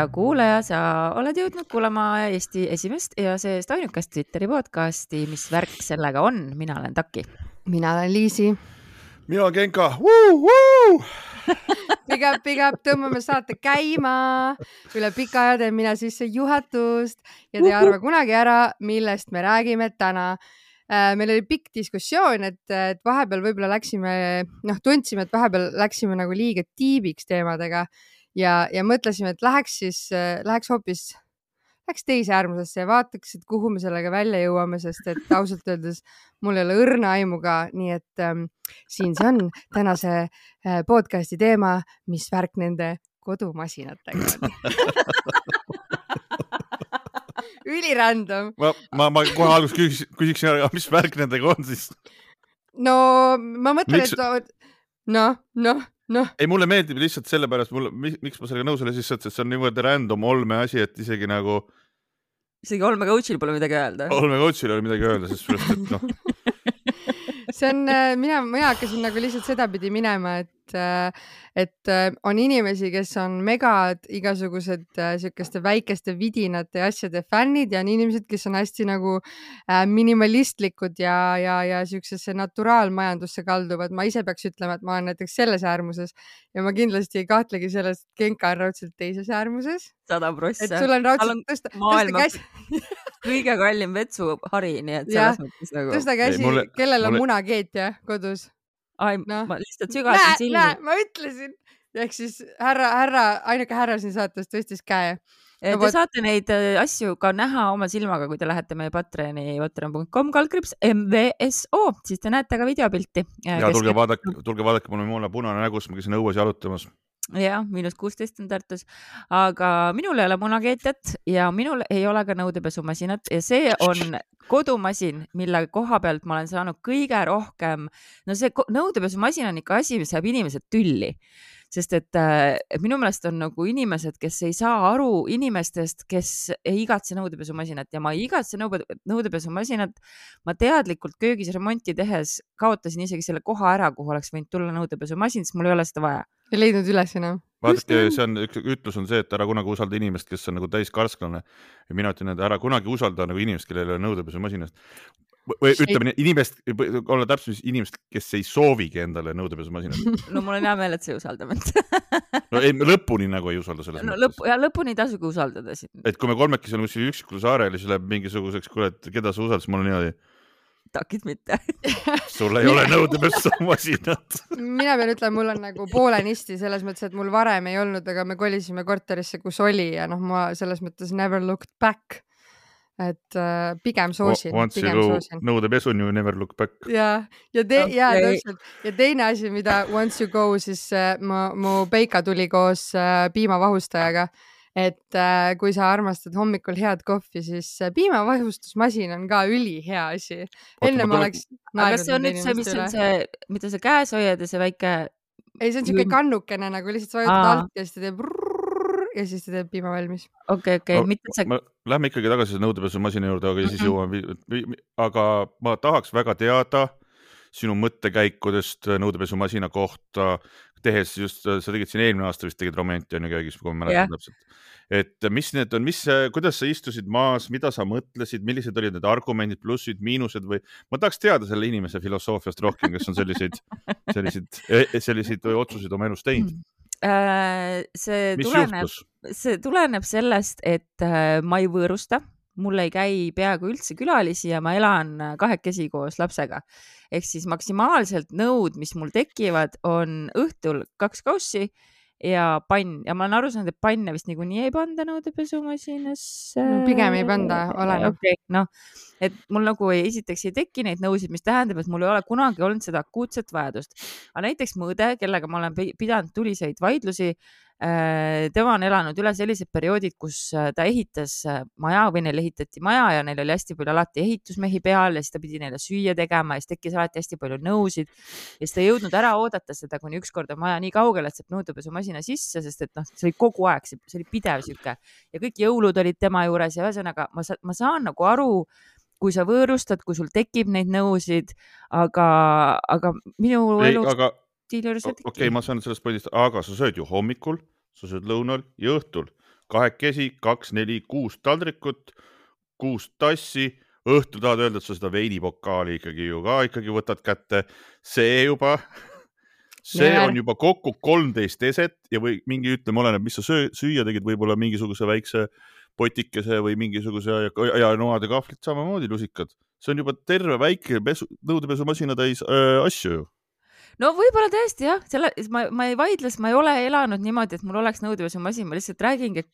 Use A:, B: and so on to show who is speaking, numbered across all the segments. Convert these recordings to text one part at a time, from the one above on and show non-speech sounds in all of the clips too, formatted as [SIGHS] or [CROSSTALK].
A: hea kuulaja, sa oled jõudnud kuulama Eesti esimest ja seest ainukest Twitteri podcasti, mis värk sellega on, mina olen Taki.
B: mina olen Liisi.
C: mina olen Genka. [LAUGHS]
B: Big up, big up, tõmbame saate käima. üle pika aja teen mina sissejuhatust ja te ei arva kunagi ära, millest me räägime täna Äh, meil oli pikk diskussioon, et, et vahepeal võib-olla läksime, noh, tundsime, et vahepeal läksime nagu liiga tiibiks teemadega ja, ja mõtlesime, et läheks siis, läheks hoopis, läheks teise äärmusesse ja vaataks, et kuhu me sellega välja jõuame, sest et ausalt öeldes mul ei ole õrna aimu ka, nii et ähm, siin see on tänase äh, podcast'i teema, mis värk nende kodumasinatega on [LAUGHS] ülirandom.
C: ma, ma, ma kohe alguses küsiks, küsiksin ära, mis värk nendega on siis?
B: no ma mõtlen, et noh, noh, noh.
C: ei, mulle meeldib lihtsalt sellepärast, mulle, miks ma sellega nõus olen, lihtsalt, et see on niivõrd random olme asi, et isegi nagu.
A: isegi olme coach'il pole midagi öelda.
C: olme coach'il ei ole midagi öelda, sest sellest, et noh [LAUGHS]
B: see on, äh, mina, mina hakkasin nagu lihtsalt sedapidi minema, et et, äh, et äh, on inimesi, kes on megad igasugused äh, siukeste väikeste vidinate ja asjade fännid ja on inimesed, kes on hästi nagu minimalistlikud ja, ja, ja siuksesse naturaalmajandusse kalduvad. ma ise peaks ütlema, et ma olen näiteks selles äärmuses ja ma kindlasti ei kahtlegi selles, et Genka on raudselt teises äärmuses.
A: sada prossa.
B: et sul on raudselt tõsta, tõsta käsi [LAUGHS]
A: kõige kallim vetsuhari, nii et selles mõttes nagu.
B: tõsta käsi, kellel on mulle... munakeetja kodus
A: ai no., ma lihtsalt sügasin silmi.
B: ma ütlesin, ehk siis härra, härra, ainuke härra siin saates tõstis käe.
A: No, te võt... saate neid äh, asju ka näha oma silmaga, kui te lähete meie Patreoni, patreon.com kaldkriips MVSO, siis te näete ka videopilti.
C: ja tulge vaadake, tulge vaadake, mul on moona punane nägu, sest ma käisin õues jalutamas
A: jah, miinus kuusteist on Tartus, aga minul ei ole munakeetjat ja minul ei ole ka nõudepesumasinat ja see on kodumasin, mille koha pealt ma olen saanud kõige rohkem, no see nõudepesumasin on ikka asi, mis ajab inimesed tülli sest et äh, minu meelest on nagu inimesed, kes ei saa aru inimestest, kes ei igatse nõudepesumasinat. Ja ma ei igatse nõude, nõudepesumasinat. ma teadlikult köögis remonti tehes kaotasin isegi selle koha ära, kuhu oleks võinud tulla nõudepesumasin, sest mul ei ole seda vaja.
B: Ei leidnud üles enam.
C: vaadake, see on üks ütlus on see, et ära kunagi usalda inimest, kes on nagu täiskarsklane ja mina ütlen, et ära kunagi usalda nagu inimest, kellel ei ole nõudepesumasinast või ütleme nii, inimest, olla täpsem, siis inimest, kes ei soovigi endale nõudepesumasinat. [LAUGHS]
A: no mul on hea meel, et sa ei usalda mind
C: no ei, lõpuni nagu ei usalda selles
A: no, mõttes. lõpp, ja lõpuni ei tasugi usaldada siin.
C: et kui me kolmekesi oleme kuskil üksikul saarel ja siis läheb mingisuguseks, kuule, et keda sa usaldad, siis mul on niimoodi
A: takid mitte [LAUGHS]
C: sul ei ole nõudepessumasinat [LAUGHS]
B: mina pean ütlema, mul on nagu poolenisti selles mõttes, et mul varem ei olnud, aga me kolisime korterisse, kus oli ja noh, ma selles mõttes never looked back et äh, pigem soosin.
C: Once
B: pigem
C: you go nõudepesun you never look back.
B: ja, ja te- okay., ja täpselt ja teine asi, mida once you go, siis äh, mu, mu Peika tuli koos äh, piimavahustajaga et äh, kui sa armastad hommikul head kohvi, siis äh, piimavahustusmasin on ka ülihea asi. enne ma oleks.
A: aga kas see on nüüd see, mis on see, mida sa käes hoiad ja see väike?
B: ei, see on siuke kannukene nagu lihtsalt sa vajutad alt ja siis ta teeb ja siis ta teeb piima valmis.
A: okei okei mitte see.
C: Lähme ikkagi tagasi nõudepesumasina juurde, aga siis jõuame, aga ma tahaks väga teada sinu mõttekäikudest nõudepesumasina kohta, tehes just, sa tegid siin eelmine aasta vist tegid Romenti on ju köögis, kui ma mäletan yeah. täpselt. et mis need on, mis, kuidas sa istusid maas, mida sa mõtlesid, millised olid need argumendid, plussid, miinused või ma tahaks teada selle inimese filosoofiast rohkem, kes on selliseid, selliseid, selliseid otsuseid oma elus teinud
A: äh, see mis tuleneb, see tuleneb sellest, et äh, ma ei võõrusta mul ei käi peaaegu üldse külalisi ja ma elan kahekesi koos lapsega. ehk siis maksimaalselt nõud, mis mul tekivad, on õhtul kaks kaussi ja pann ja ma olen aru saanud, et panne vist niikuinii ei panda nõudepesumasinasse
B: no,. pigem ei panda, oleneb
A: okay,. noh, et mul nagu ei, esiteks ei teki neid nõusid, mis tähendab, et mul ei ole kunagi olnud seda akuutset vajadust. aga näiteks mu õde, kellega ma olen pidanud tuliseid vaidlusi tema on elanud üle sellised perioodid, kus äh, ta ehitas äh, maja või neil ehitati maja ja neil oli hästi palju alati ehitusmehi peal ja siis ta pidi neile süüa tegema ja siis tekkis alati hästi palju nõusid. ja siis ta ei jõudnud ära oodata seda, kuni ükskord on maja nii kaugel, et saab nõudepesumasina sisse, sest et noh, see oli kogu aeg, see oli pidev sihuke ja kõik jõulud olid tema juures ja ühesõnaga ma, ma saan nagu aru kui sa võõrustad, kui sul tekib neid nõusid, aga, aga minu
C: elu. aga okei okay,, ma saan sellest pointist, aga sa sööd ju hommikul, sa sööd lõunal ja õhtul kahekesi, kaks, neli, kuus taldrikut, kuus tassi. õhtul tahad öelda, et sa seda veinipokaali ikkagi ju ka ikkagi võtad kätte, see juba, see
B: Ja.
C: on juba kokku kolmteist eset ja või mingi, ütleme, oleneb, mis sa söö, süüa tegid, võib-olla mingisuguse väikse potikese või mingisuguse ja, ja noad ja kahvlid samamoodi lusikad. see on juba terve väike pesu, nõudepesumasina täis äh, asju ju.
A: No võib-olla tõesti jah, selle, ma, ma ei vaidle, sest ma ei ole elanud niimoodi, et mul oleks nõudepesumasin, ma lihtsalt räägingi,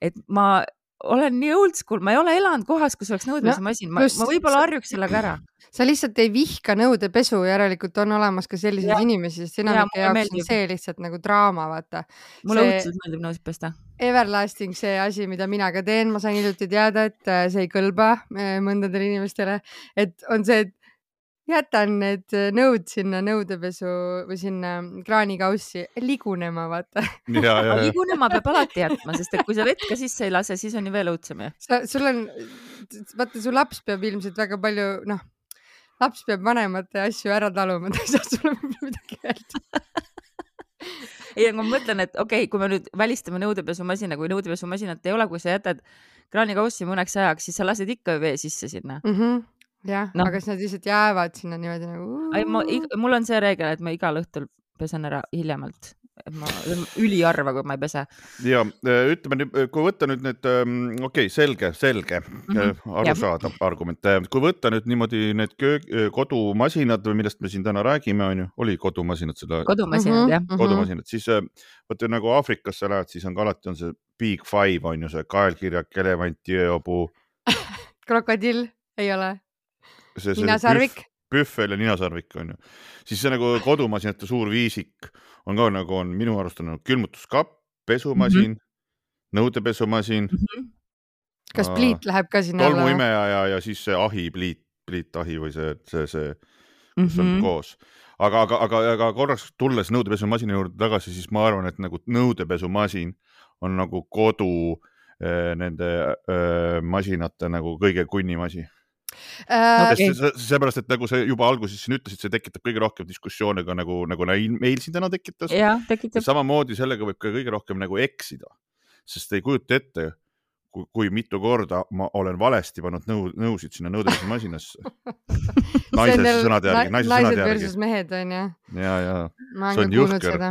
A: et ma olen nii old school, ma ei ole elanud kohas, kus oleks nõudepesumasin, ma,
B: just-
A: ma võib-olla harjuks sellega ära.
B: sa lihtsalt ei vihka nõudepesu, järelikult on olemas ka selliseid
A: Jah.
B: inimesi, sest enamike
A: mulle
B: jaoks on see lihtsalt nagu draama, vaata.
A: mulle
B: See-
A: õudselt meeldib nõusid pesta.
B: Everlasting see asi, mida mina ka teen, ma sain hiljuti teada, et äh, see ei kõlba äh, mõndadele inimestele, et on see, et jätan need äh, nõud sinna nõudepesu või sinna kraanikaussi ligunema, vaata.
A: ligunema peab alati jätma, sest et kui sa vett ka sisse ei lase, siis on ju veel õudsem ju.
B: sa, sul on, vaata, su laps peab ilmselt väga palju, noh, laps peab vanemate asju ära taluma, ta ei saa sulle midagi öelda. [LAUGHS]
A: ei, aga ma mõtlen, et okei okay,, kui me nüüd välistame nõudepesumasina, kui nõudepesumasinat ei ole, kui sa jätad kraanikaussi mõneks ajaks, siis sa lased ikka ju vee sisse sinna.
B: mm. -hmm. Jah no. Aga siis nad lihtsalt jäävad sinna niimoodi nagu.
A: ei, ma, mul on see reegel, et ma igal õhtul pesen ära hiljemalt. et ma üliharva, kui ma ei pese.
C: ja äh, ütleme nüüd, kui võtta nüüd need, okei okay,, selge, selge mm,
A: Mhm,
C: -hmm. arusaadav argument. kui võtta nüüd niimoodi need köök, kodumasinad või millest me siin täna räägime, onju, oli kodumasinad seda
A: kodumasinad
B: Mhm.
A: jah.
C: kodumasinad, siis äh, vaata nagu Aafrikasse lähed, siis on ka alati on see Big Five on ju see kaelkirjak, elevant, jõehobu, [LAUGHS]
B: krokodill ei ole,
C: see, see
B: ninasarvik.
C: pühvel ja ninasarvik on ju, siis see nagu kodumasinate suur viisik on ka nagu on minu arust on nagu külmutuskapp, pesumasin mm, -hmm. nõudepesumasin,
B: kas
C: Aa.
B: pliit läheb ka sinna alla?
C: tolmuimeja ja, ja siis see ahi, pliit, pliitahi või see, see, see, mis on
A: Mhm.
C: koos. aga, aga, aga, aga korraks tulles nõudepesumasina juurde tagasi, siis ma arvan, et nagu nõudepesumasin on nagu kodu eh, nende eh, masinate nagu kõige kunnim asi.
B: Äh,
C: sest see- seepärast, et nagu sa juba alguses siin ütlesid, see tekitab kõige rohkem diskussioone ka nagu, nagu meil siin täna tekitas. ja samamoodi sellega võib ka kõige rohkem nagu eksida, sest ei kujuta ette, kui, kui mitu korda ma olen valesti pannud nõu, nõusid sinna nõudepesumasinasse. [LAUGHS] naise sõnade järgi, naise
B: naised
C: sõnade järgi
B: versus mehed onju.
C: ja, ja
B: ma
C: See on jõhker.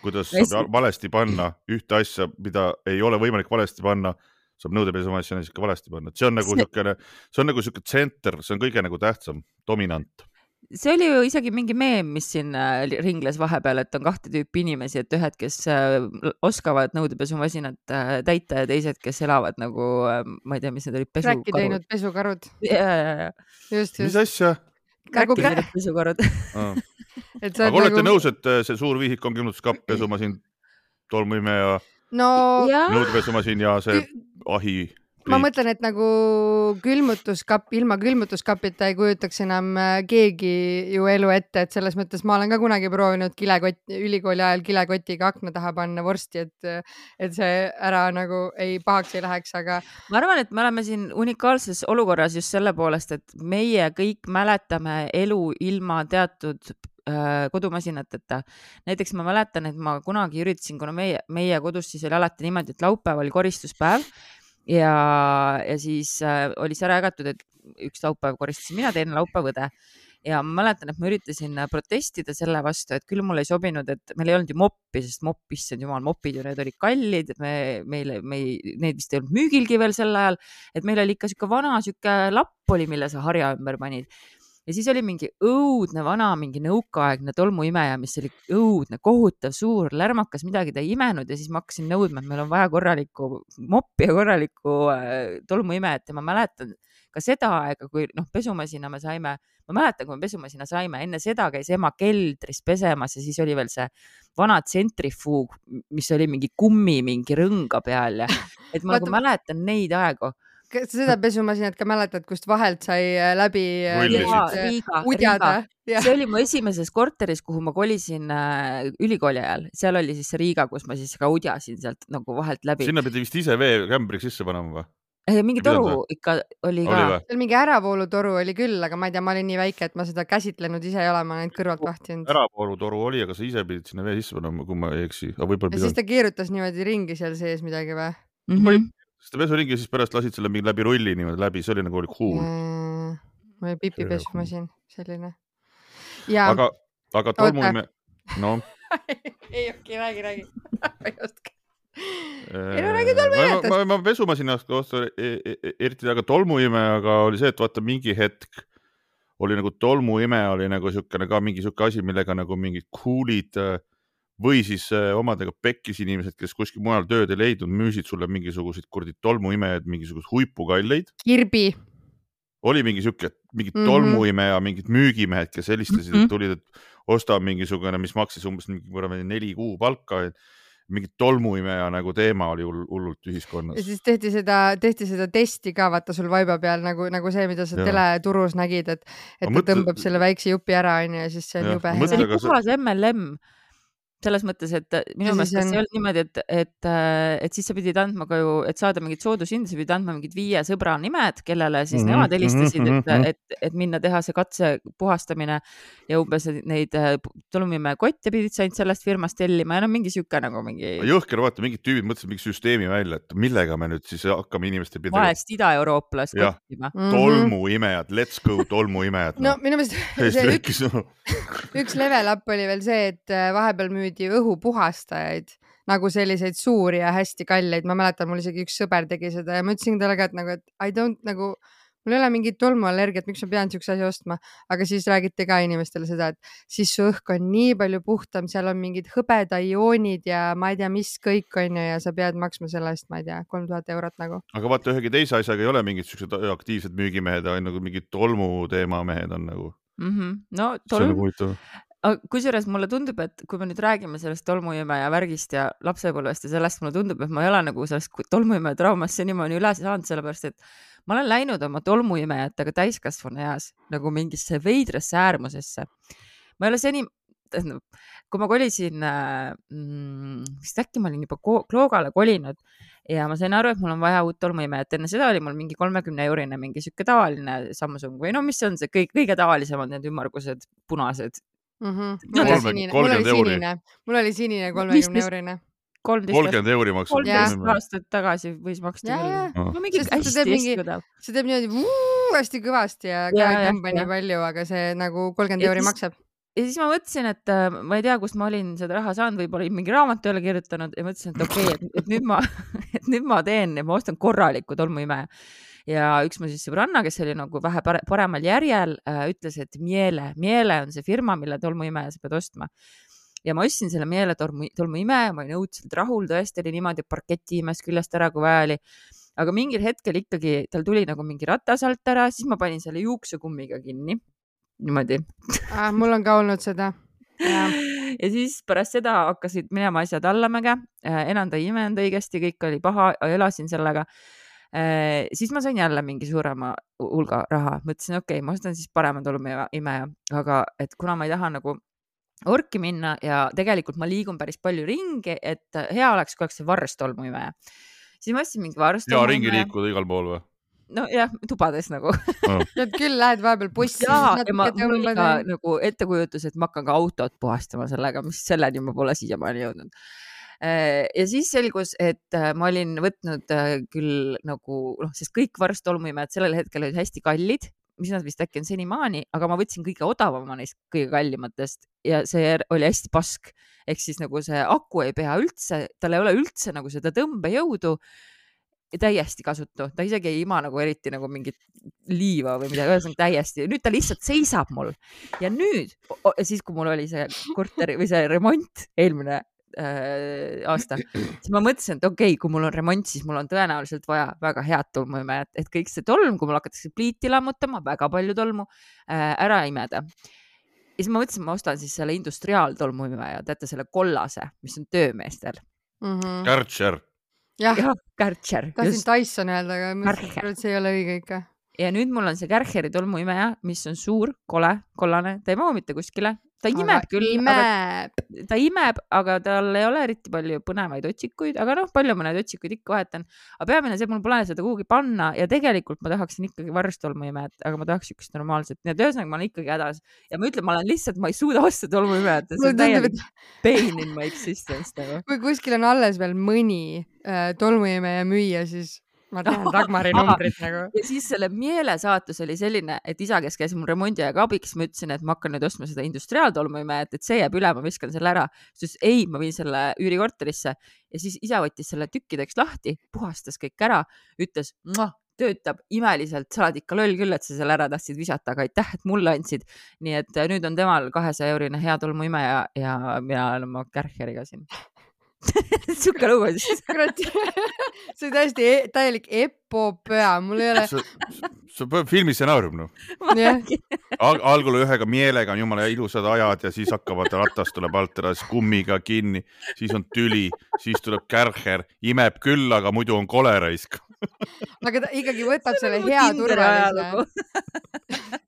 C: kuidas saab valesti panna ühte asja, mida ei ole võimalik valesti panna, saab nõudepesumasina ikka valesti panna, et see on nagu
A: See-
C: niisugune, see on nagu niisugune tsenter, see on kõige nagu tähtsam, dominant.
A: see oli ju isegi mingi meem, mis siin äh, ringles vahepeal, et on kahte tüüpi inimesi, et ühed, kes äh, oskavad nõudepesumasinat äh, täita ja teised, kes elavad nagu, ma ei tea, mis need olid, pesukarud
B: teinud. pesukarud,
A: ja, ja, ja,
B: just,
C: mis
B: just.
C: asja?
B: nagu
A: Crack'i teinud pesukarud. [LAUGHS]
B: et sa
C: aga
B: oled
C: olete
B: nagu,
C: nõus, et see suur viisik on külmutuskapp, pesumasin, tolmuimeja,
B: no
C: nõudepesumasin ja see ahi.
B: ma mõtlen, et nagu külmutuskapp, ilma külmutuskapita ei kujutaks enam äh, keegi ju elu ette, et selles mõttes ma olen ka kunagi proovinud kilekott, ülikooli ajal kilekotiga akna taha panna vorsti, et, et see ära nagu ei pahaks ei läheks, aga
A: ma arvan, et me oleme siin unikaalses olukorras just selle poolest, et meie kõik mäletame elu ilma teatud kodumasinateta. näiteks ma mäletan, et ma kunagi üritasin, kuna meie, meie kodus siis oli alati niimoodi, et laupäev oli koristuspäev ja, ja siis äh, oli see ära jagatud, et üks laupäev koristasin mina, teine laupäev õde ja ma mäletan, et ma üritasin äh, protestida selle vastu, et küll mulle ei sobinud, et meil ei olnud ju moppi, sest mopp, issand jumal, mopid ju need olid kallid, me, meile, me ei, need vist ei olnud müügilgi veel sel ajal, et meil oli ikka sihuke vana sihuke lapp oli, mille sa harja ümber panid. Ja siis oli mingi õudne vana, mingi nõukaaegne tolmuimeja, mis oli õudne, kohutav, suur, lärmakas, midagi ta ei imenud ja siis ma hakkasin nõudma, et meil on vaja korralikku moppi ja korralikku äh, tolmuimejat ja ma mäletan ka seda aega, kui noh, pesumasina me saime, ma mäletan, kui me pesumasina saime, enne seda käis ema keldris pesemas ja siis oli veel see vana tsentrifuug, mis oli mingi kummi mingi rõnga peal ja [LAUGHS] et ma nagu mäletan neid aegu.
B: Kas sa seda pesumasinat ka mäletad, kust vahelt sai äh, läbi äh, äh, udjada
A: see oli mu esimeses korteris, kuhu ma kolisin äh, ülikooli ajal, seal oli siis see Riiga, kus ma siis ka udjasin sealt nagu vahelt läbi.
C: sinna pidi vist ise veekämbri sisse panema või?
A: mingi toru ikka oli ka.
B: seal mingi äravoolutoru oli küll, aga ma ei tea, ma olin nii väike, et ma seda käsitlenud ise ei ole, ma olen ainult kõrvalt vahtinud.
C: äravoolutoru oli, aga sa ise pidid sinna vee sisse panema, kui ma ei eksi, aga võib-olla
B: ja siis ta keerutas niimoodi ringi seal sees midagi või?
A: Mhm.
C: Seda vesuringi ja siis pärast lasid selle mingi läbi rulli niimoodi läbi, see oli nagu oli cool. See oli
B: pipipesumasin selline. ja,
C: aga, aga tolmuime, noh. [LAUGHS]
B: ei okei, räägi, räägi. [LAUGHS] ei oska.
C: ei
B: no räägi tolmuimetest.
C: ma, ma, ma pesumasinast kohta e- e- eriti aga tolmuimejaga oli see, et vaata mingi hetk oli nagu tolmuime oli nagu siukene ka mingi siuke asi, millega nagu mingid cool'id äh, või siis äh, omadega pekkis inimesed, kes kuskil mujal tööd ei leidnud, müüsid sulle mingisuguseid kuradi tolmuimejaid, mingisuguseid huipukalleid.
B: Kirbi.
C: oli mingi siuke, mingid mm
B: Mhm.
C: -hmm. tolmuimeja, mingid müügimehed, kes helistasid mm,
A: Mhm.
C: -hmm. tulid, et osta mingisugune, mis maksis umbes mingi kuradi neli kuu palka. mingi tolmuimeja nagu teema oli hull, hullult
B: ja
C: ühiskonnas.
B: siis tehti seda, tehti seda testi ka vaata sul vaiba peal nagu, nagu see, mida sa
C: Jaa.
B: teleturus nägid, et, et
C: Aga
B: ta tõmbab selle väikse jupi ära, onju, ja siis see on
C: Jah,
B: jube hea
A: see. oli puhas MLM selles mõttes, et minu
B: Ja
A: meelest
B: on-
A: ei olnud niimoodi, et, et, et siis sa pidid andma ka ju, et saada mingit soodushinda, sa pidid andma mingid viie sõbra nimed, kellele siis
C: Mhm,
A: nemad helistasid,
C: mhm,
A: et
C: mhm.,
A: et, et minna teha see katse puhastamine ja umbes neid äh, tolmuimeja kotte pidid sa ainult sellest firmast tellima ja no mingi sihuke nagu mingi
C: jõhker, vaata mingid tüübid mõtlesid mingi süsteemi välja, et millega me nüüd siis hakkame inimeste pidama.
A: vaest idaeurooplast kottima.
C: tolmuimejad, let's go tolmuimejad
B: Mhm. no minu meelest [LAUGHS] see üks,
C: no, [LAUGHS]
B: level up oli veel see, et äh, vahepeal müüdi õhupuhastajaid nagu selliseid suuri ja hästi kalleid, ma mäletan, mul isegi üks sõber tegi seda ja ma ütlesin talle ka, et nagu, et I don't nagu, mul ei ole mingit tolmuallergiat, miks ma pean siukse asja ostma, aga siis räägiti ka inimestele seda, et siis su õhk on nii palju puhtam, seal on mingid hõbedaioonid ja ma ei tea, mis kõik on ju ja sa pead maksma selle eest, ma ei tea, kolm tuhat eurot nagu.
C: aga vaata ühegi teise asjaga ei ole mingid siuksed aktiivsed müügimehed, ainult nagu mingid tolmuteema mehed on nagu.
A: Mhm. no
C: see on nagu
A: tolm, kusjuures mulle tundub, et kui me nüüd räägime sellest tolmuimeja värgist ja lapsepõlvest ja sellest, mulle tundub, et ma ei ole nagu sellest tolmuimeja traumast senimaani üle saanud, sellepärast et ma olen läinud oma tolmuimejatega täiskasvanu eas nagu mingisse veidrasse äärmusesse. ma ei ole seni, tähendab, kui ma kolisin äh,, vist äkki ma olin juba Kloogale kolinud ja ma sain aru, et mul on vaja uut tolmuimejat, enne seda oli mul mingi kolmekümne eurine mingi sihuke tavaline Samsung või no mis see on see kõik, kõige tavalisemad need ümmargused punased
C: 30 euri.
B: mul oli sinine kolmekümne eurine.
A: kolmteist
C: kolmkümmend euri maksab.
A: kolmteist aastat tagasi võis maksta küll. no mingi
B: Sest
A: hästi
B: teeb
A: hästi
B: mingi-
A: odav.
B: see teeb niimoodi vuu, hästi kõvasti ja ka ei tõmba nii palju, aga see nagu kolmkümmend euri maksab.
A: ja siis ma mõtlesin, et äh, ma ei tea, kust ma olin seda raha saanud, võib-olla mingi raamatu jälle kirjutanud ja mõtlesin, et okei okay,, et nüüd ma, [LAUGHS] et nüüd ma teen ja ma ostan korraliku tolmuimeja. Ja üks mu siis sõbranna, kes oli nagu vähe pare- paremal järjel äh,, ütles, et Miele, Miele on see firma, mille tolmuimeja sa pead ostma. ja ma ostsin selle Miele tolmu, tolmuimeja, ma olin õudselt rahul, tõesti oli niimoodi, parketi imes küljest ära, kui vaja oli. aga mingil hetkel ikkagi tal tuli nagu mingi ratas alt ära, siis ma panin selle juuksekummiga kinni. niimoodi
B: Ah, mul on ka olnud seda.
A: ja siis pärast seda hakkasid minema asjad allamäge, enam ta ei imenud õigesti, kõik oli paha, elasin sellega. Siis ma sain jälle mingi suurema hulga raha, mõtlesin, okei okay,, ma ostan siis parema tolmuimeja, aga et kuna ma ei taha nagu orki minna ja tegelikult ma liigun päris palju ringi, et hea oleks, kui oleks see varrs tolmuimeja. siis ma ostsin mingi varrs
C: ja ringi. liikuda igal pool või?
A: nojah, tubades nagu
B: tead [LAUGHS] küll, lähed vahepeal bussi.
A: ja, ja ma, mul oli ka nagu ettekujutus, et ma hakkan ka autot puhastama sellega, mis selleni ma pole siiamaani jõudnud. Ja siis selgus, et äh, ma olin võtnud äh, küll nagu noh, sest kõik varstolmuimejad sellel hetkel olid hästi kallid, mis nad vist äkki on senimaani, aga ma võtsin kõige odavama neist kõige kallimatest ja see oli hästi pask. ehk siis nagu see aku ei pea üldse, tal ei ole üldse nagu seda tõmbejõudu täiesti kasutu, ta isegi ei ima nagu eriti nagu mingit liiva või midagi, ühesõnaga täiesti, nüüd ta lihtsalt seisab mul. Ja nüüd, siis kui mul oli see korteri või see remont eelmine äh, aasta, [CLEARS THROAT] siis ma mõtlesin, et okei okay,, kui mul on remont, siis mul on tõenäoliselt vaja väga head tolmuimejat, et kõik see tolm, kui mul hakatakse pliiti lammutama, väga palju tolmu äh, ära imeda. ja siis ma mõtlesin, ma ostan siis selle industriaaltolmuimeja, teate selle kollase, mis on töömeestel.
B: Mhm.
C: Kärtšer.
B: jah,
A: jah, Kärcher,
B: tahtsin. Dyson öelda, aga mõtlesin, et see ei ole õige ikka.
A: ja nüüd mul on see Kärcheri tolmuimeja, mis on suur, kole, kollane, ta ei mahu mitte kuskile ta imeb küll,
B: imeb.
A: ta imeb, aga tal ei ole eriti palju põnevaid otsikuid, aga noh, palju ma neid otsikuid ikka vahetan. aga peamine see, mul pole seda kuhugi panna ja tegelikult ma tahaksin ikkagi varstolmuimet, aga ma tahaks siukest normaalset, nii et ühesõnaga ma olen ikkagi hädas ja ma ütlen, ma olen lihtsalt, ma ei suuda osta tolmuimet, see on täielik pain in my existence nagu. [LAUGHS]
B: kui kuskil on alles veel mõni äh, tolmuimeja müüa, siis ma tean [LAUGHS] Dagmari numbrit nagu.
A: ja siis selle meelesaatus oli selline, et isa, kes käis mul remondi ajaga abiks, ma ütlesin, et ma hakkan nüüd ostma seda industriaaltolmuimejat, et see jääb üle, ma viskan selle ära. siis ütles ei, ma viin selle üürikorterisse ja siis isa võttis selle tükkideks lahti, puhastas kõik ära, ütles töötab imeliselt, sa oled ikka loll küll, et sa selle ära tahtsid visata, aga aitäh, et mulle andsid. nii et nüüd on temal kahesaja eurine hea tolmuimeja ja mina olen oma Kärcheriga siin [LAUGHS] sihuke lugu siis.
B: kurat, [LAUGHS] see on täiesti e täielik epopöa, mul ei ole.
C: see on filmi stsenaarium noh. [LAUGHS] Al algul ühega mielega on jumala ilusad ajad ja siis hakkavad ratas tuleb alt ära, siis kummiga kinni, siis on tüli, siis tuleb kärher, imeb küll, aga muidu on kole raisk
B: aga ta ikkagi võtab selle hea turvalise.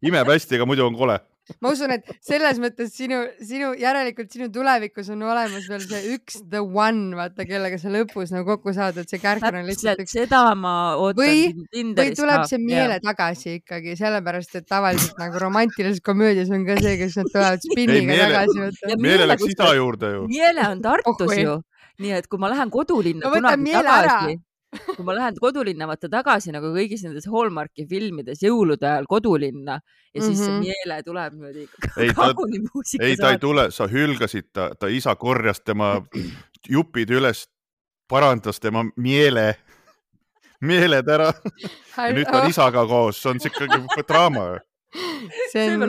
C: imeb hästi, aga muidu on kole
B: ma usun, et selles mõttes sinu, sinu, järelikult sinu tulevikus on olemas veel see üks the one, vaata, kellega sa lõpus nagu kokku saad, et see kärker on lihtsalt
A: üks. seda ma ootan.
B: või, või tuleb see miele ja. tagasi ikkagi, sellepärast et tavaliselt nagu romantilises komöödias on ka see, kes nad tulevad [LAUGHS] spinniga tagasi.
C: miele läks ida juurde ju.
A: miele on Tartus oh, ju, nii et kui ma lähen kodulinna
B: no, kunagi tagasi
A: kui ma lähen kodulinna vaata tagasi nagu kõigis nendes Hallmarki filmides jõulude ajal kodulinna ja siis mm -hmm. see meele tuleb niimoodi kaunimuusika.
C: ei, ta ei tule, sa hülgasid ta, ta isa korjas tema jupid üles, parandas tema meele, meeled ära ja nüüd ta on isaga koos, see on siuke draama
A: see on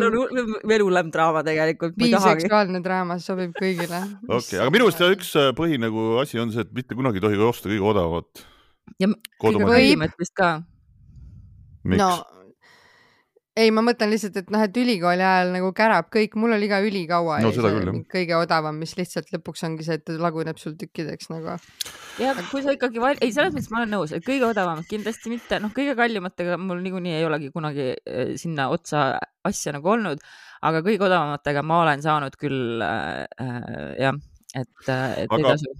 A: veel hullem draama tegelikult.
B: biseksuaalne draama sobib kõigile.
C: okei okay,, aga minu arust üks äh, põhi nagu asi on see, et mitte kunagi ei tohi osta kõige odavamat
A: ja kõige vist ka.
B: no ei, ma mõtlen lihtsalt, et noh, et ülikooli ajal nagu kärab kõik, mul oli ka ülikaua
C: no, küll,
B: kõige odavam, mis lihtsalt lõpuks ongi see, et ta laguneb sul tükkideks nagu.
A: ja kui sa ikkagi val..., ei, selles mõttes ma olen nõus, et kõige odavamad kindlasti mitte, noh, kõige kallimatega mul niikuinii ei olegi kunagi äh, sinna otsa asja nagu olnud, aga kõige odavamatega ma olen saanud küll äh, äh, jah, et, et aga... ei tasu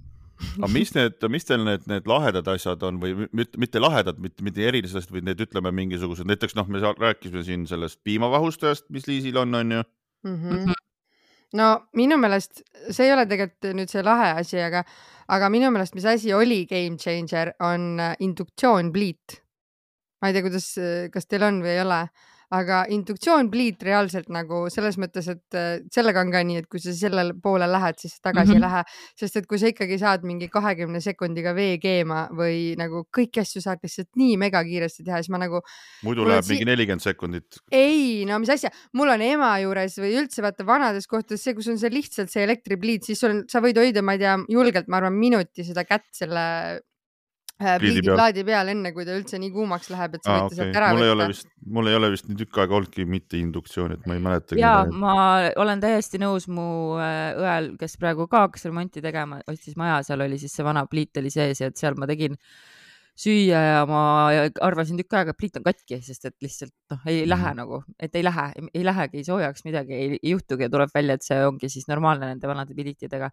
C: aga mis need, mis teil need, need lahedad asjad on või mitte, mitte lahedad, mitte, mitte erilised asjad, vaid need ütleme mingisugused, näiteks noh, me rääkisime siin sellest piimavahustajast, mis Liisil on, on ju
B: mm. -hmm. no minu meelest see ei ole tegelikult nüüd see lahe asi, aga, aga minu meelest, mis asi oli game changer, on äh, induktsioonpliit. ma ei tea, kuidas, kas teil on või ei ole aga induktsioonpliit reaalselt nagu selles mõttes, et äh, sellega on ka nii, et kui sa sellele poole lähed, siis tagasi mm -hmm. ei lähe, sest et kui sa ikkagi saad mingi kahekümne sekundiga vee keema või nagu kõiki asju saad lihtsalt nii megakiiresti teha, siis ma nagu.
C: muidu läheb si mingi nelikümmend sekundit.
B: ei, no mis asja, mul on ema juures või üldse vaata vanades kohtades see, kus on see lihtsalt see elektripliit, siis sul, sa võid hoida, ma ei tea, julgelt, ma arvan, minuti seda kätt selle pliidiplaadi peal, enne kui ta üldse nii kuumaks läheb, et sa võite okay. sealt ära
C: mul võtta. mul ei ole vist nii tükk aega olnudki mitte induktsiooni, et ma ei mäleta.
A: ja ma olen täiesti nõus, mu äh, õel, kes praegu ka hakkas remonti tegema, ostis maja, seal oli siis see vana pliit oli sees ja et seal ma tegin äh, süüa ja ma arvasin tükk aega, et pliit on katki, sest et lihtsalt noh, ei lähe mm. nagu, et ei lähe, ei lähegi soojaks, midagi ei, ei juhtugi ja tuleb välja, et see ongi siis normaalne nende vanade pliitidega.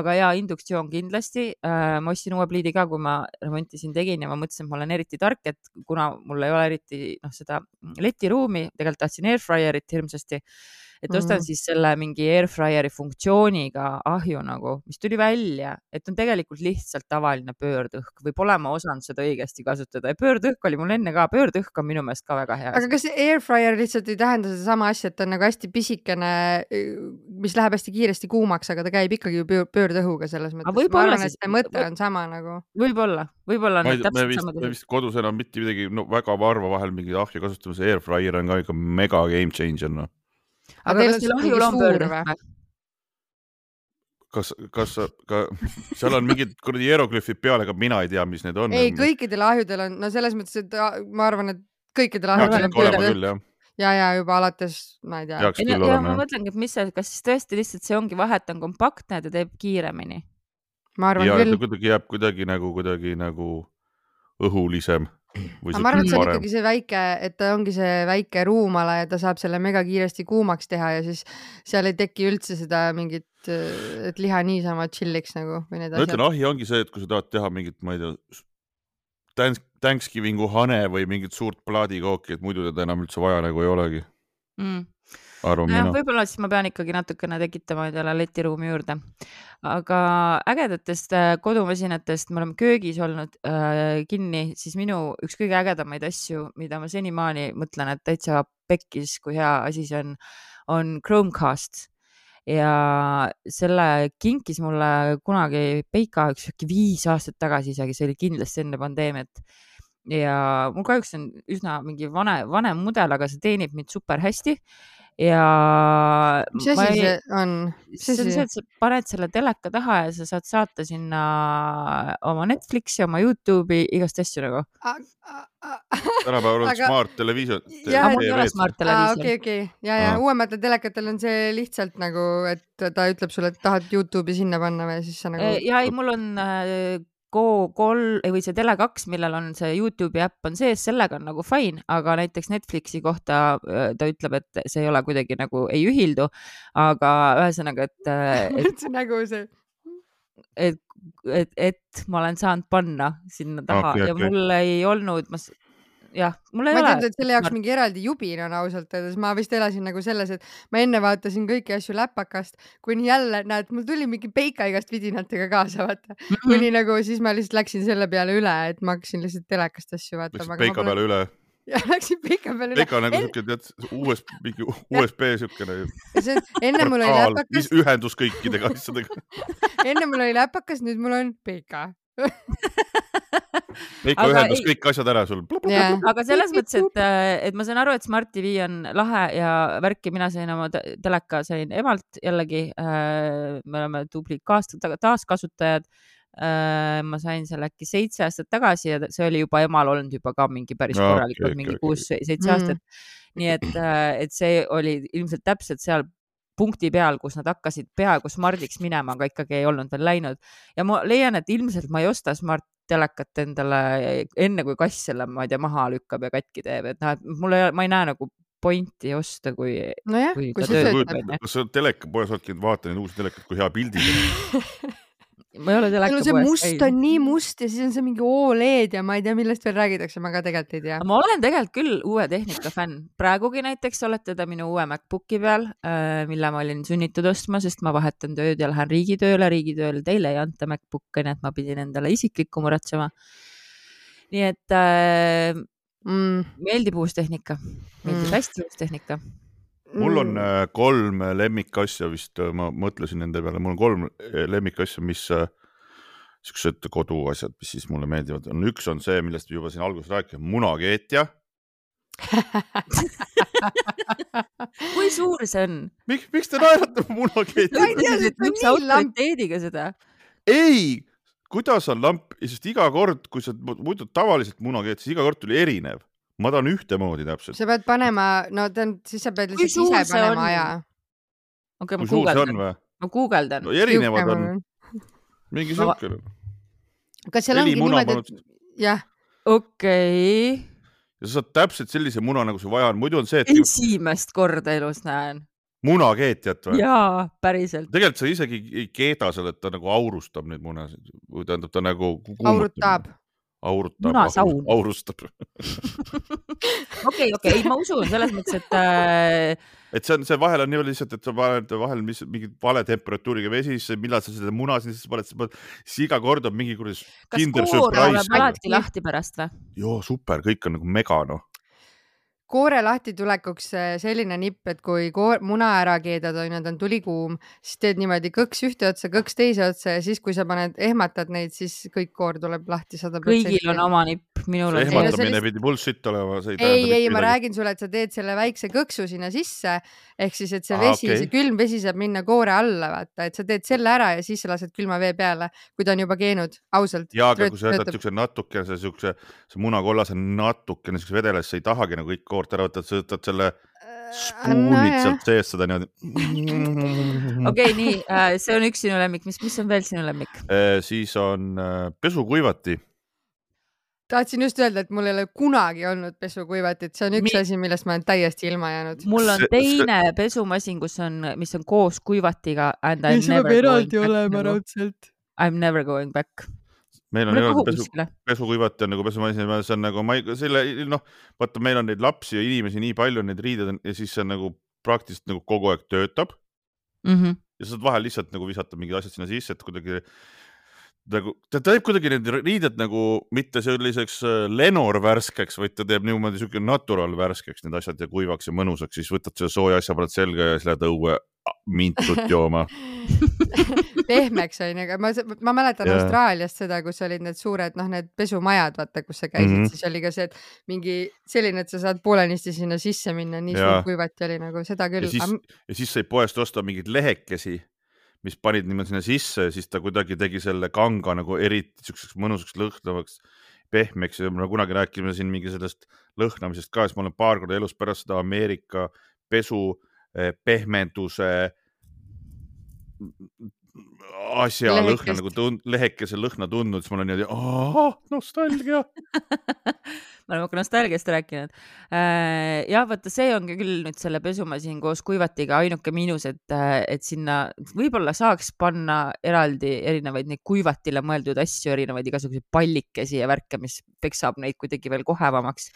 A: aga ja induktsioon kindlasti äh,. ma ostsin uue pliidi ka, kui ma remonti siin tegin ja ma mõtlesin, et ma olen eriti tark, et kuna mul ei ole eriti noh, seda letiruumi, tegelikult tahtsin airfryerit hirmsasti et ostan mm siis selle mingi airfryer'i funktsiooniga ahju nagu, mis tuli välja, et on tegelikult lihtsalt tavaline pöördõhk või pole ma osanud seda õigesti kasutada ja pöördõhk oli mul enne ka, pöördõhk on minu meelest ka väga hea.
B: aga kas airfryer lihtsalt ei tähenda sedasama asja, et ta on nagu hästi pisikene, mis läheb hästi kiiresti kuumaks, aga ta käib ikkagi ju pöördõhuga selles mõttes. ma arvan, et see mõte on sama nagu.
A: võib-olla, võib-olla.
C: me vist, me vist kodus enam mitte midagi, no väga harva vahel mingi ahju kasutame, see airfryer on ka ikka mega game changer noh
A: aga kas teil ahjul on pöördõhk?
C: kas, kas ka seal on mingid kuradi hieroglüüfid peal, aga mina ei tea, mis need on.
B: ei, kõikidel ahjudel on, no selles mõttes, et ma arvan, et kõikidel ahjudel on pöördõhk. ja, ja juba alates, ma ei tea.
A: ja, ja ma mõtlengi, et mis see, kas siis tõesti lihtsalt see ongi vahe, et on kompaktne ja ta teeb kiiremini?
B: ma arvan
C: ja,
B: küll.
C: kuidagi jääb kuidagi nagu, kuidagi nagu õhulisem
B: ma arvan, et see on
C: parem.
B: ikkagi see väike, et ta ongi see väike ruumala ja ta saab selle mega kiiresti kuumaks teha ja siis seal ei teki üldse seda mingit, et liha niisama chill'iks nagu või need
C: ma ütlen,
B: asjad.
C: ahi ongi see, et kui sa tahad teha mingit, ma ei tea, Thanks- Thanksgiving'u hane või mingit suurt plaadikooki, et muidu teda enam üldse vaja nagu ei olegi,
A: mm..
C: Arvan mina.
A: võib-olla siis ma pean ikkagi natukene tekitama endale letiruumi juurde. aga ägedatest äh, kodumasinatest me oleme köögis olnud äh, kinni, siis minu üks kõige ägedamaid asju, mida ma senimaani mõtlen, et täitsa pekkis, kui hea asi see on, on Chromecast ja selle kinkis mulle kunagi Peika üks äkki viis aastat tagasi isegi, see oli kindlasti enne pandeemiat. ja mul kahjuks on üsna mingi vane, vanem mudel, aga see teenib mind super hästi. Ja
B: mis asi
A: ei-
B: see on?
A: see on see, et sa paned selle teleka taha ja sa saad saata sinna oma Netflixi, oma Youtube'i, igast asju nagu. [LAUGHS]
C: tänapäeval on smart televisioon.
B: Jah,
A: mul ei ole smart
B: aa,
A: televiisor
B: okei, okei, ja, ja uuematel telekatel on see lihtsalt nagu, et ta ütleb sulle, et tahad Youtube'i sinna panna või siis sa nagu
A: ja ei, mul on äh, Go3 või see Tele2, millel on see Youtube'i äpp on sees, sellega on nagu fine, aga näiteks Netflixi kohta äh, ta ütleb, et see ei ole kuidagi nagu ei ühildu. aga ühesõnaga, et, [LAUGHS] et,
B: see nägu see.
A: et, et, et ma olen saanud panna sinna taha
C: Okei,
A: ja
C: okei.
A: mul ei olnud, ma, jah, mul ei
B: ma ei
A: ole
B: teadnud, et selle jaoks mingi eraldi jubin on ausalt öeldes, ma vist elasin nagu selles, et ma enne vaatasin kõiki asju läpakast, kuni jälle näed, mul tuli mingi peika igast vidinatega kaasa, vaata.
A: Mhm.
B: kuni nagu siis ma lihtsalt läksin selle peale üle, et ma hakkasin lihtsalt telekast asju vaatama.
C: Läksid Peika peale üle. [LAUGHS]
B: jah, läksin peika peale üle.
C: Peika on nagu siuke, tead, US, mingi [LAUGHS] USB siukene
B: see, [LAUGHS] enne mul oli läpakas,
C: ühendus kõikidega asjadega.
B: enne mul oli läpakas, nüüd mul on peika.
A: Aga
C: ühendas
A: ei-
C: kõik asjad ära sul.
B: jah,
A: aga selles mõttes, et, et ma saan aru, et Smart TV on lahe ja värki, mina sain oma te- teleka sain emalt jällegi. me oleme tublid kaas-, taaskasutajad. ma sain selle äkki seitse aastat tagasi ja see oli juba emal olnud juba ka mingi päris korralikult
C: okei,
A: mingi kuus-seitse
B: Mm.
A: aastat. nii et, et see oli ilmselt täpselt seal punkti peal, kus nad hakkasid peaaegu smardiks minema, aga ikkagi ei olnud veel läinud. Ja ma leian, et ilmselt ma ei osta smart telekat endale enne, kui kass selle, ma ei tea, maha lükkab ja katki teeb, et noh, et mul ei ole, ma ei näe nagu pointi osta, kui
B: nojah,
A: kui
B: see
A: töötab,
C: kas sa telekapoes oledki, vaata neid uusi telekaid, kui hea pildid on. [LAUGHS]
A: ma ei ole
B: seal on see
A: teleka
B: must on nii must ja siis on see mingi Oled ja ma ei tea, millest veel räägitakse, ma ka tegelikult ei tea.
A: ma olen tegelikult küll uue tehnika fänn, praegugi näiteks olete te minu uue MacBooki peal, mille ma olin sunnitud ostma, sest ma vahetan tööd ja lähen riigitööle, riigitööle teile ei anta MacBook'e, nii et ma pidin endale isiklikku muretsema. nii et äh,
B: mm..
A: meeldib uus tehnika, meeldib
B: Mm.
A: hästi uus tehnika.
C: Mul on äh, kolm lemmikasja vist, ma mõtlesin nende peale, mul on kolm äh, lemmikasja, mis äh, siuksed koduasjad, mis siis mulle meeldivad, on üks on see, millest juba siin alguses rääkisime, munakeetja. [LAUGHS]
A: kui suur see on?
C: miks, miks te naerate
B: Ma
C: munakeetja
B: ei? tea, see on
A: üks
B: nii lamp.
A: autoriteediga seda.
C: ei, kuidas on lamp, sest iga kord, kui sa muidu tavaliselt munakeet, siis iga kord tuli erinev. Ma tahan ühtemoodi täpselt.
B: sa pead panema, no ta on, siis sa pead lihtsalt ise panema
A: on?
B: aja.
A: okei, ma
C: see on
A: guugeldan, ma guugeldan
C: no. erinevad on, mingi
A: Ma-
C: siukene.
B: kas seal ongi niimoodi, et jah,
A: okei,
C: ja sa saad täpselt sellise muna, nagu sul vaja on, muidu on see, et
A: esimest korda elus näen.
C: munakeetjat või?
A: jaa, päriselt.
C: tegelikult sa isegi ei keeda seal, et ta nagu aurustab neid munasid või tähendab, ta nagu.
B: aurutab..
C: aurutab,
A: Munasaun.
C: aurustab. [LAUGHS]
A: okei, okei, ei ma usun selles mõttes, et äh,
C: et see on, see vahel on niimoodi lihtsalt, et sa paned vahel mis mingi vale temperatuuriga vesi, siis millal sa selle muna sinna sisse paned, siis paned, siis iga kord on mingi kuradi
A: kas koor tuleb. alati lahti pärast või?
C: joo, super, kõik on nagu mega noh.
B: Koore lahtitulekuks äh, selline nipp, et kui koor, muna ära keedad, onju, ta on tulikuum, siis teed niimoodi kõks ühte otsa, kõks teise otsa ja siis, kui sa paned, ehmatad neid, siis kõik koor tuleb lahti sada
A: kõigil on oma nipp, minul
C: see
A: on
B: Ei, no
C: ehmatamine
B: lihtsalt-
C: pidi bullshit olema, see ei
B: ei,
C: tähenda
B: ei, ma. räägin sulle, et sa teed selle väikse kõksu sinna sisse ehk siis, et see
C: Aa,
B: vesi,
C: okei.
B: see külm vesi saab minna koore alla, vaata, et sa teed selle ära ja siis sa lased külma vee peale, kui ta on juba keenud, ausalt.
C: ja, aga kui sa jätad siukse natukese siukse, see munakollase natukene siukse vedele, siis sa ei tahagi nagu kõik koort ära võtta, sa võtad selle spuunid sealt seest seda niimoodi.
A: okei, nii, see on üks sinu lemmik, mis, mis on veel sinu lemmik?
C: siis on äh, pesukuivati,
B: tahtsin just öelda, et mul ei ole kunagi olnud pesukuivatit, see on üks
A: Mi-
B: asi, millest ma olen täiesti ilma jäänud.
A: mul on
C: See- see-
A: teine pesumasin, kus on, mis on koos kuivatiga and I m never going back. Nagu.
B: raudselt.
A: I m never going back.
C: meil on eraldi pesu, pesukuivati on nagu pesumasin, see on nagu ma ei, selle noh, vaata, meil on neid lapsi ja inimesi nii palju, neid riideid on ja siis see on nagu praktiliselt nagu kogu aeg töötab
A: Mhm.
C: ja sa saad vahel lihtsalt nagu visata mingid asjad sinna sisse, et kuidagi nagu ta teeb kuidagi need riided nagu mitte selliseks äh, Lenor värskeks, vaid ta teeb niimoodi siuke natural värskeks need asjad ja kuivaks ja mõnusaks, siis võtad selle sooja asja, paned selga ja siis lähed õue mintut jooma. [LAUGHS]
B: pehmeks onju, aga ma, ma mäletan
C: Jaa.
B: Austraaliast seda, kus olid need suured, noh, need pesumajad, vaata, kus sa käisid mm. -hmm. siis oli ka see, et mingi selline, et sa saad poolenisti sinna sisse minna, nii
C: Jaa.
B: suur kuivati oli nagu seda küll
C: ja. siis, ja siis sai poest osta mingeid lehekesi, mis panid niimoodi sinna sisse ja siis ta kuidagi tegi selle kanga nagu eriti siukseks mõnusaks lõhnavaks, pehmeks ja me kunagi rääkisime siin mingi sellest lõhnamisest ka, siis ma olen paar korda elus pärast seda Ameerika pesu eh, pehmenduse asja lõhna
B: Lehekest.
C: nagu tund-, lehekese lõhna tundnud, siis mul on niimoodi nostalgia. [LAUGHS]
A: me oleme ka nostalgiast rääkinud. jah, vaata, see ongi küll nüüd selle pesumasin koos kuivatiga ainuke miinus, et, et sinna võib-olla saaks panna eraldi erinevaid neid kuivatile mõeldud asju, erinevaid igasuguseid pallikesi ja värke, mis peksab neid kuidagi veel kohevamaks.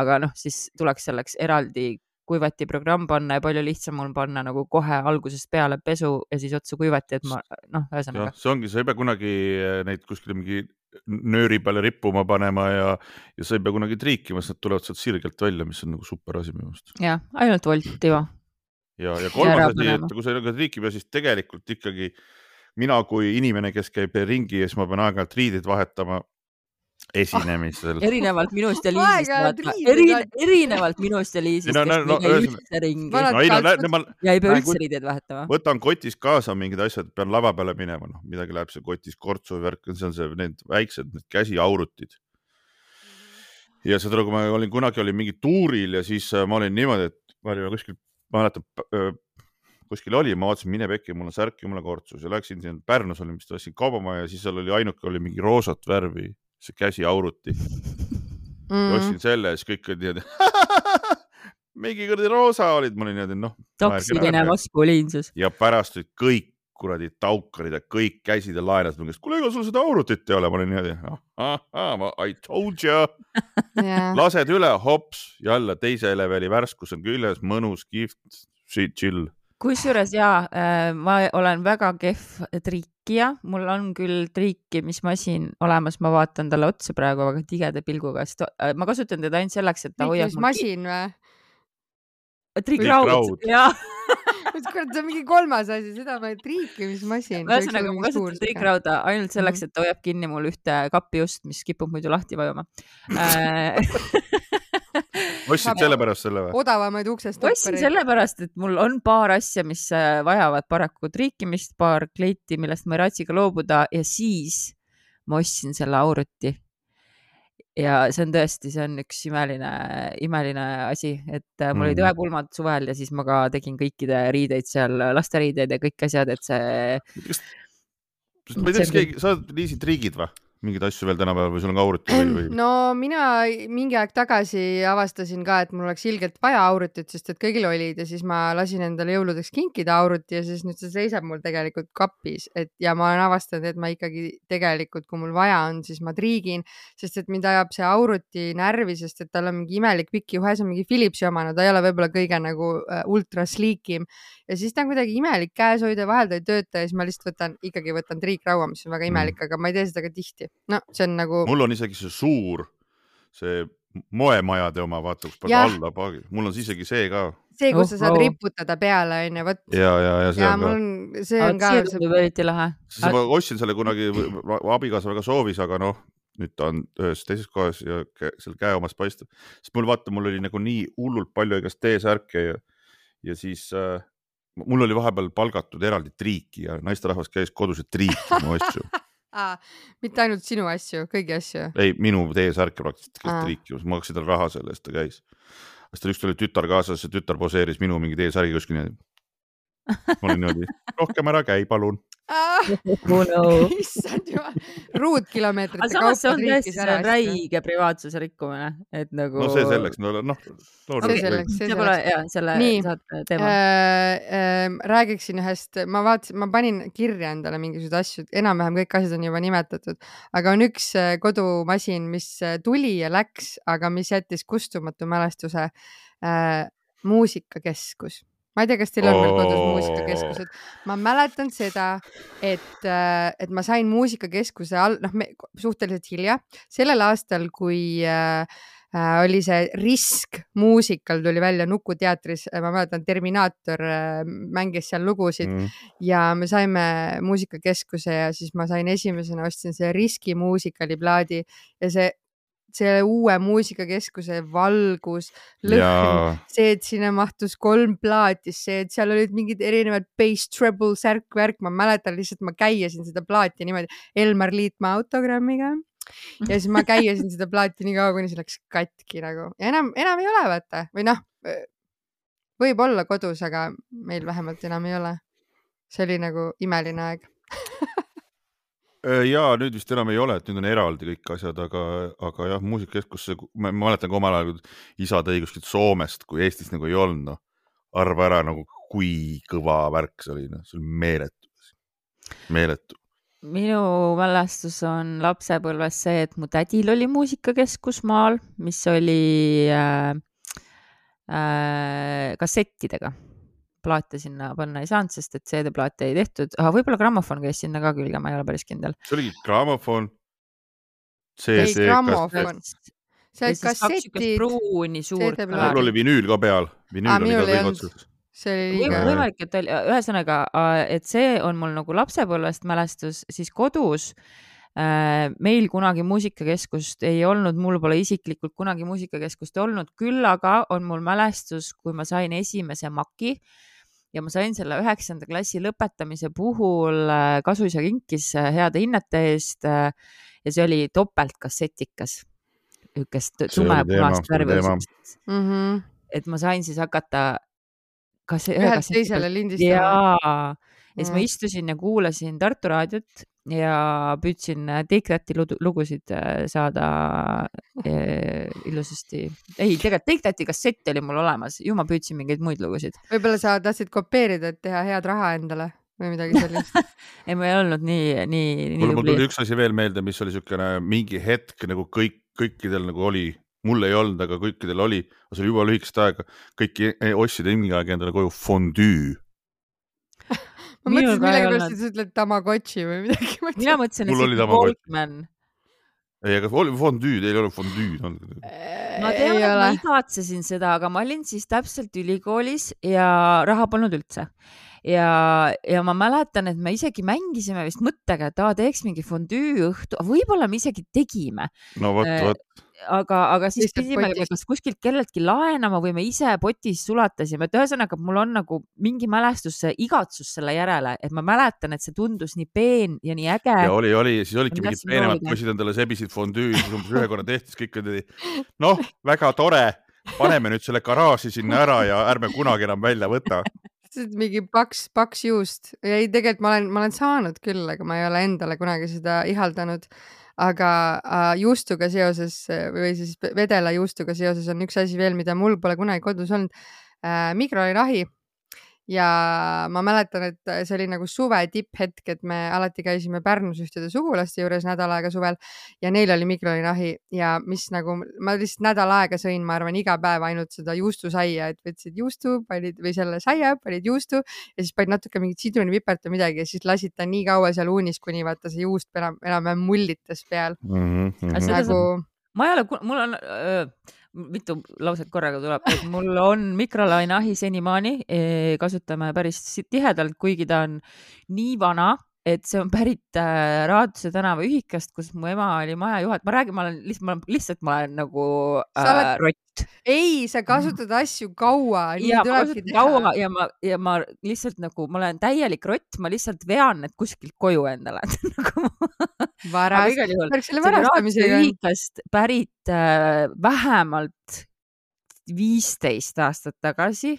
A: aga noh, siis tuleks selleks eraldi kuivati programm panna ja palju lihtsam on panna nagu kohe algusest peale pesu ja siis otsa kuivati, et ma noh, ühesõnaga
C: see ongi, sa ei pea kunagi eh, neid kuskile mingi nööri peale rippuma panema ja, ja sa ei pea kunagi triikima, sest nad tulevad sealt sirgelt välja, mis on nagu super asi minu meelest.
A: jah, ainult volt, Ivo.
C: ja, ja kolmas asi, et kui sa ei ole triiki peal, siis tegelikult ikkagi mina kui inimene, kes käib ringi ja siis ma pean aeg-ajalt riideid vahetama esinemisel [LAUGHS] ah,.
A: erinevalt minust ja Liisist
B: Aeg-ajalt
A: vaata,
B: riided
A: eri,
B: on-
A: erinevalt minust ja Liisist,
C: No,
A: kes
C: no,
A: no,
C: no,
A: no, ei üldse ringi
C: no ei no
B: kaltsud.
C: ma
A: ja ei pea üldse riideid vahetama.
C: võtan kotist kaasa mingid asjad, pean lava peale minema, noh, midagi läheb seal kotis kortsu värk, see on see, need väiksed need käsiaurutid. ja seda, kui ma olin kunagi olin mingi tuuril ja siis äh, ma olin niimoodi, et ma olin kuskil, ma mäletan, kuskil oli, ma vaatasin, mine pekki, mul on särk ja mul on kortsus ja läksin siin Pärnus olin vist, ostsin kaubamaja ja siis seal oli ainuke oli mingi roosat värvi, see käsiauruti
B: Mm.
C: ja ostsin selle ja siis kõik olid niimoodi [LAUGHS] mingi kuradi roosa olid, ma olin niimoodi noh.
A: toksiline maskuliinsus.
C: ja pärast olid kõik kuradi taukarid ja kõik käisid ja laenasid mu käest, kuule, ega sul seda aurutit ei ole, ma olin niimoodi, ma I told you, [LAUGHS] lased üle, hops, jälle teise leveli värskus on küljes, mõnus, kihvt, chill.
A: Kusjuures ja ma olen väga kehv triikija, mul on küll triikimismasin olemas, ma vaatan talle otsa praegu väga tigeda pilguga, sest äh, ma kasutan teda ainult selleks, et ta hoiab.
B: masin või?
A: triikraud [LAUGHS] jah.
B: kurat, see on mingi kolmas asi, seda ma ei, triikimismasin.
A: ühesõnaga, ma kasutan triikrauda ainult
B: Mhm.
A: selleks, et ta hoiab kinni mul ühte kapi ust, mis kipub muidu lahti vajuma Äh, [LAUGHS] [LAUGHS]
C: ostsid sellepärast selle või?
B: odavamaid
A: ostsin
B: uksestoppereid.
A: sellepärast, et mul on paar asja, mis äh, vajavad paraku triikimist, paar kleiti, millest ma ei raatsiga loobuda ja siis ma ostsin selle auruti. ja see on tõesti, see on üks imeline, imeline asi, et äh, mul olid
C: Mm.
A: õepulmad suvel ja siis ma ka tegin kõikide riideid seal, lasteriideid ja kõik asjad, et see
C: ma ei tea, kas keegi, sa liisid riigid või? Mingeid asju veel tänapäeval või sul on ka auruti või, või?
B: no mina mingi aeg tagasi avastasin ka, et mul oleks ilgelt vaja aurutit, sest et kõigil olid ja siis ma lasin endale jõuludeks kinkida auruti ja siis nüüd see seisab mul tegelikult kapis, et ja ma olen avastanud, et ma ikkagi tegelikult, kui mul vaja on, siis ma triigin, sest et mind ajab see auruti närvi, sest et tal on mingi imelik pikk juhe, see on mingi Philipsi omane, ta ei ole võib-olla kõige nagu äh, ultra sleekim ja siis ta on kuidagi imelik käes hoida, vahel ta ei tööta ja siis ma lihtsalt võtan, ikkagi võtan triikraua, mis on väga imelik, aga ma ei tee seda ka tihti. No see on nagu
C: mul on isegi see suur, see moemajade oma, vaata, kus paned alla paagi, mul on isegi see ka
B: see, kus sa saad
A: Oh, oh.
B: riputada peale, onju, vot.
C: ja, ja, ja see
B: ja
C: on
B: mul
C: ka.
B: on, see on ka
A: see tundub eriti lahe.
C: siis ma ostsin selle kunagi, abikaasa väga soovis, aga noh, nüüd ta on ühes teises kohas ja seal käe omas paistab, sest mul vaata, mul oli nagu nii hullult palju igast T-särke ja, ja siis äh, mul oli vahepeal palgatud eraldi triiki ja naisterahvas käis kodus ja triikis mu asju.
B: Mitte ainult sinu asju, kõigi asju.
C: ei, minu T-särke praktiliselt triikimas, ma maksin talle raha selle eest, ta käis. siis tal ükskord oli tütar kaasas ja tütar poseeris minu mingi T-särgi kuskil niimoodi. [LAUGHS] ma olin niimoodi, rohkem ära käi, palun.
A: Oh no. [LAUGHS]
B: issand jumal, ruutkilomeetrite
A: aga samas see
B: kaupa
A: on tõesti, see räige privaatsuse rikkumine, et nagu.
C: no see selleks, no noh.
B: See selleks, see selleks.
A: jah, selle
B: Nii.
A: saate teema.
B: äh, räägiksin ühest, ma vaatasin, ma panin kirja endale mingisuguseid asju, enam-vähem kõik asjad on juba nimetatud, aga on üks äh, kodumasin, mis äh, tuli ja läks, aga mis jättis kustumatu mälestuse äh,. muusikakeskus, ma ei tea, kas teil on veel kodus muusikakeskused, ma mäletan seda, et, et ma sain muusikakeskuse all, noh, suhteliselt hilja, sellel aastal, kui äh, äh, oli see Risk muusikal tuli välja Nuku teatris, ma mäletan, Terminaator äh, mängis seal lugusid
C: Mm.
B: ja me saime muusikakeskuse ja siis ma sain esimesena ostsin see Riski muusikaliplaadi ja see, see uue muusikakeskuse valgus, lõhn, see, et sinna mahtus kolm plaati, see, et seal olid mingid erinevad bass treble särk-värk, ma mäletan lihtsalt, ma käiasin seda plaati niimoodi Elmar Liitmaa autogrammiga ja siis ma käiasin seda plaati nii kaua, kuni see läks katki nagu ja enam, enam ei ole, vaata või noh, võib-olla kodus, aga meil vähemalt enam ei ole. see oli nagu imeline aeg. [LAUGHS]
C: ja nüüd vist enam ei ole, et nüüd on eraldi kõik asjad, aga, aga jah, muusikakeskusse, ma mäletan ka omal ajal, kui isa tõi kuskilt Soomest, kui Eestis nagu ei olnud, noh. arva ära nagu, kui kõva värk see oli, noh, see oli meeletu, meeletu.
A: minu mälestus on lapsepõlves see, et mu tädil oli muusikakeskus maal, mis oli äh, äh, kassettidega. Plaate sinna panna ei saanud, sest et CD-plaate ei tehtud, võib-olla grammofon käis sinna ka külge, ma ei ole päris kindel.
C: see oligi grammofon.
B: Ei,
C: CD,
B: grammofon. see olid
A: kassetid. pruuni suurt
B: CD-plaadid.
C: mul oli vinüül ka peal, vinüül oli ka kõik otsas.
B: see oli liiga
C: Või-
A: võimalik, et oli, ühesõnaga, et see on mul nagu lapsepõlvest mälestus, siis kodus äh, meil kunagi muusikakeskust ei olnud, mul pole isiklikult kunagi muusikakeskust olnud, küll aga on mul mälestus, kui ma sain esimese maki ja ma sain selle üheksanda klassi lõpetamise puhul äh, kasuisa kinkis äh, heade hinnete eest äh, ja see oli topeltkassetikas, niisugust tumepunast värvi
B: mm. -hmm.
A: et ma sain siis hakata kas
B: ühelt teisele lindistama.
A: ja siis ma
B: Mm.
A: istusin ja kuulasin Tartu raadiot ja püüdsin Take That'i lugu- lugusid äh, saada äh, ilusasti. ei, tegelikult Take That'i kassett oli mul olemas, ju ma püüdsin mingeid muid lugusid.
B: võib-olla sa tahtsid kopeerida, et teha head raha endale või midagi sellist. [LAUGHS]
A: ei, ma ei olnud nii, nii, nii
C: mul, mul
A: tubli
C: tuli. üks asi veel meelde, mis oli niisugune mingi hetk nagu kõik, kõikidel nagu oli, mul ei olnud, aga kõikidel oli, see oli juba lühikest aega, kõik e- ostsid mingi aeg endale koju fondüü.
B: Ma mõtlesin millegipärast, et sa ütled Tamagotši või midagi.
A: mina mõtlesin, et
C: oli
A: see on. Walkman.
C: ei, aga oli fondüü, teil ei olnud fondüüd olnud?
A: ma tean, et ma igatsesin seda, aga ma olin siis täpselt ülikoolis ja raha polnud üldse. ja, ja ma mäletan, et me isegi mängisime vist mõttega, et aa, teeks mingi fondüü õhtu, võib-olla me isegi tegime,
C: no vot,
A: Äh,
C: vot,
A: aga, aga siis
B: potist.
A: kas kuskilt kelleltki laenama või me ise potis sulatasime, et ühesõnaga mul on nagu mingi mälestus, igatsus selle järele, et ma mäletan, et see tundus nii peen ja nii äge.
C: ja oli, oli, siis olidki mingid peenemad poisid endale sebisid fondüü, siis umbes ühe korra tehti, siis kõik olid, noh, väga tore, paneme nüüd selle garaaži sinna ära ja ärme kunagi enam välja võta.
B: mingi paks, paks juust. ei, tegelikult ma olen, ma olen saanud küll, aga ma ei ole endale kunagi seda ihaldanud. Aga juustuga seoses või siis vedela juustuga seoses on üks asi veel, mida mul pole kunagi kodus olnud äh,. Ja ma mäletan, et see oli nagu suve tipphetk, et me alati käisime Pärnus ühtede sugulaste juures nädal aega suvel ja neil oli mikrolaineahi ja mis nagu ma lihtsalt nädal aega sõin, ma arvan, iga päev ainult seda juustusaia, et võtsid juustu, panid või selle saia, panid juustu ja siis panid natuke mingit sidrunipipert või midagi ja siis lasid ta nii kaua seal uunis, kuni vaata see juust enam, enam-vähem mullitas peal.
A: Aga seda
B: nagu
A: ma ei ole, mul on öö, mitu lauset korraga tuleb, et mul on mikrolaineahi senimaani, kasutame päris tihedalt, kuigi ta on nii vana, et see on pärit äh, Raaduse tänava ühikast, kus mu ema oli majajuhataja, ma räägin, ma olen lihtsalt, ma olen lihtsalt, ma olen nagu äh,
B: oled-
A: rott
B: ei, sa kasutad asju kaua.
A: ja ma kasutan kaua ja ma, ja ma lihtsalt nagu, ma olen täielik rott, ma lihtsalt vean need kuskilt koju endale [LAUGHS] nagu,.
B: varast. värk selle varastamisega
A: ühikast pärit äh, vähemalt viisteist aastat tagasi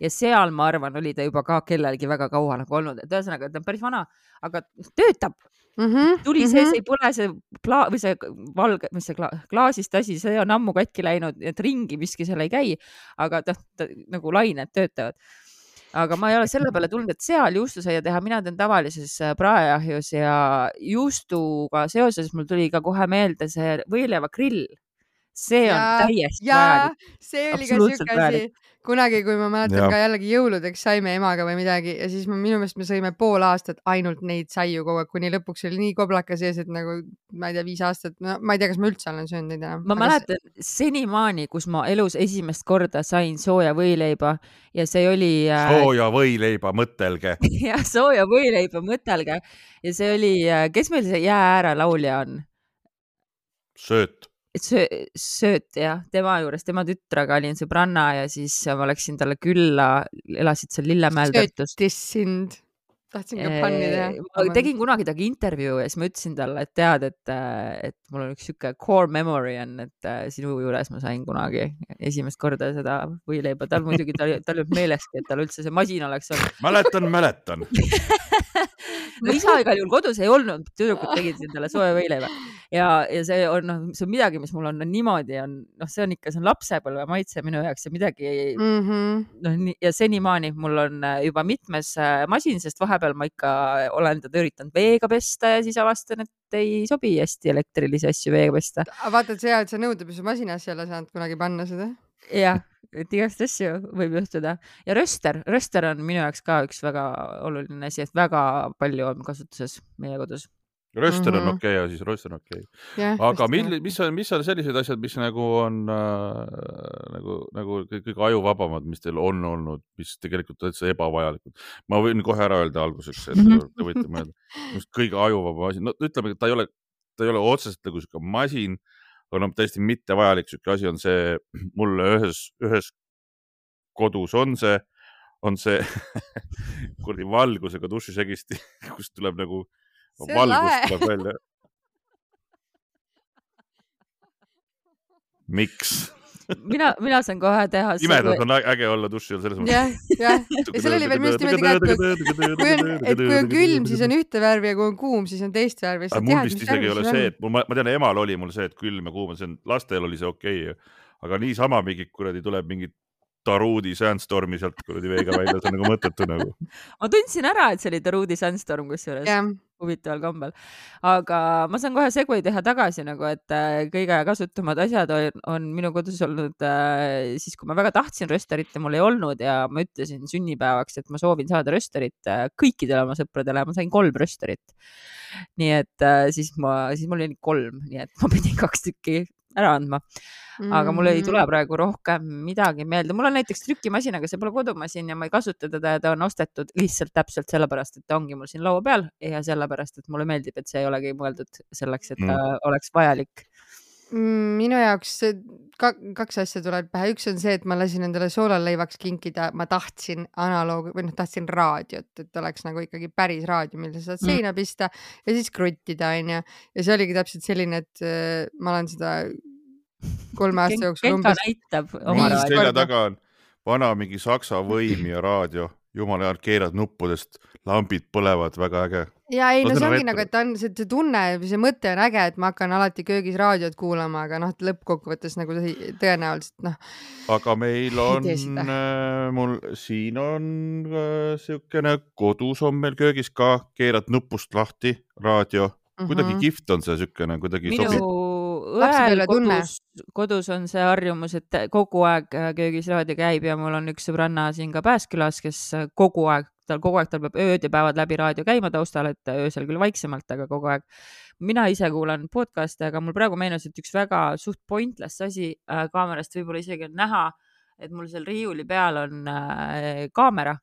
A: ja seal, ma arvan, oli ta juba ka kellelgi väga kaua nagu olnud, et ühesõnaga ta on päris vana, aga töötab
B: mm. -hmm,
A: tuli
B: mm
A: sees
B: -hmm.
A: ei põle, see pla- või see valge, mis see kla, klaasist asi, see on ammu katki läinud, et ringi miski seal ei käi, aga ta, ta nagu lained töötavad. aga ma ei ole selle peale tulnud, et seal juustusaia teha, mina teen tavalises äh, praeahjus ja juustuga seoses mul tuli ka kohe meelde see võileivagrill. See on
B: Jaa,
A: täiesti vajalik.,
B: see oli ka siuke asi kunagi, kui ma mäletan
C: Jah.
B: ka jällegi jõuludeks saime emaga või midagi ja siis me, minu meelest me sõime pool aastat ainult neid saiu kogu aeg, kuni lõpuks oli nii koblaka sees, et nagu ma ei tea, viis aastat, no ma ei tea, kas ma üldse olen söönud neid enam.
A: ma mäletan senimaani, kus ma elus esimest korda sain sooja võileiba ja see oli äh,
C: sooja võileiba, mõtelge. [LAUGHS]
A: jah, sooja võileiba, mõtelge ja see oli, kes meil see Jää ääre laulja on?
C: sööt.
A: Söö, sööt jah, tema juures, tema tütrega olin sõbranna ja siis ma läksin talle külla, elasid seal Lillemäel
B: söötis sind. Tahtsin ka panni teha.
A: ma tegin kunagi temaga intervjuu ja siis ma ütlesin talle, et tead, et, et mul on üks sihuke core memory on, et äh, sinu juures ma sain kunagi esimest korda seda võileiba, tal muidugi, tal, tal ei olnud meeleski, et tal üldse see masin oleks olnud.
C: mäletan, mäletan. [LAUGHS]
A: mu isa igal juhul kodus ei olnud, tüdrukud tegid endale sooja võileiba ja, ja see on noh, see on midagi, mis mul on niimoodi on, noh, see on ikka, see on lapsepõlve maitse minu jaoks ja midagi
B: mm. -hmm.
A: noh, ja senimaani mul on äh, juba mitmes äh, masin, sest vahepeal ma ikka olen teda üritanud veega pesta ja siis avastan, et ei sobi hästi elektrilisi asju veega pesta.
B: vaata, et see hea, et sa nõudepesumasinasse ei ole saanud kunagi panna seda.
A: jah, et igast asju võib juhtuda ja röster, röster on minu jaoks ka üks väga oluline asi, et väga palju on kasutuses meie kodus.
C: Röster on
B: Mhm.
C: okei okay, asi, röster on okei okay..
B: jah.
C: aga mil-, mis on, mis on sellised asjad, mis nagu on äh, nagu, nagu kõik- kõige ajuvabamad, mis teil on olnud, mis tegelikult täitsa ebavajalikud? ma võin kohe ära öelda alguseks, et
A: Mhm.
C: te võite mõelda, just kõige ajuvabam asi, no ütleme, et ta ei ole, ta ei ole otseselt nagu sihuke masin, aga noh, täiesti mittevajalik sihuke asi on see, mulle ühes, ühes kodus on see, on see [LAUGHS] kuradi valgusega dušisegisti, [LAUGHS] kust tuleb nagu valgus tuleb välja. miks?
A: mina, mina saan kohe teha. [LAUGHS]
C: pimedad on äge olla duši all selles mõttes.
B: jah, jah. [LAUGHS] ja seal oli veel minu arust niimoodi ka, et kui, on, et kui on külm, siis on ühte värvi ja kui on kuum, siis on teist värvi.
C: aga mul vist isegi ei ole see, et mul, ma tean, emal oli mul see, et külm ja kuum on, see on, lastel oli see okei okay,, aga niisama mingi kuradi tuleb mingi Taruudi Sandstormi sealt kuradi veega välja, see on nagu mõttetu nagu. [LAUGHS]
A: ma tundsin ära, et see oli Taruudi Sandstorm kusjuures
B: jah,
A: huvitaval kombel, aga ma saan kohe segway teha tagasi nagu, et äh, kõige kasutamad asjad on, on minu kodus olnud äh, siis, kui ma väga tahtsin rösterit ja mul ei olnud ja ma ütlesin sünnipäevaks, et ma soovin saada rösterit äh, kõikidele oma sõpradele, ma sain kolm rösterit. nii et äh, siis ma, siis mul oli kolm, nii et ma pidin kaks tükki ära andma, aga mul ei tule praegu rohkem midagi meelde, mul on näiteks trükimasin, aga see pole kodumasin ja ma ei kasuta teda ja ta on ostetud lihtsalt täpselt sellepärast, et ta ongi mul siin laua peal ja sellepärast, et mulle meeldib, et see ei olegi mõeldud selleks, et ta mm. oleks vajalik.
B: Mm, minu jaoks see ka, kaks asja tuleb pähe, üks on see, et ma lasin endale soolaleivaks kinkida, ma tahtsin analoog või noh, tahtsin raadiot, et oleks nagu ikkagi päris raadio, mille sa saad
A: Mm.
B: seina pista ja siis kruttida onju. ja see oligi täpselt selline, et äh, ma olen seda kolme aasta jooksul umbes
A: näitab oma
C: mis
A: raadiot.
C: selja taga on vana mingi saksa võim ja raadio, jumala hea, keerad nuppudest, lambid põlevad, väga äge.
B: ja ei, no see ongi nagu, et on see, see tunne, see mõte on äge, et ma hakkan alati köögis raadiot kuulama, aga noh, lõppkokkuvõttes nagu see tõenäoliselt noh,
C: aga meil [LAUGHS] on
B: seda.,
C: mul siin on äh, siukene kodus on meil köögis ka, keerad nupust lahti, raadio, kuidagi
B: Mhm.
C: kihvt on see siukene, kuidagi
A: minu
C: sobib.
A: Õel kodus, kodus on see harjumus, et kogu aeg äh, köögis raadio käib ja mul on üks sõbranna siin ka Pääskülas, kes äh, kogu aeg, tal kogu aeg, tal peab ööd ja päevad läbi raadio käima taustal, et öösel küll vaiksemalt, aga kogu aeg. mina ise kuulan podcast'e, aga mul praegu meenus, et üks väga suht pointless asi äh, kaamerast võib-olla isegi on näha, et mul seal riiuli peal on äh, kaamera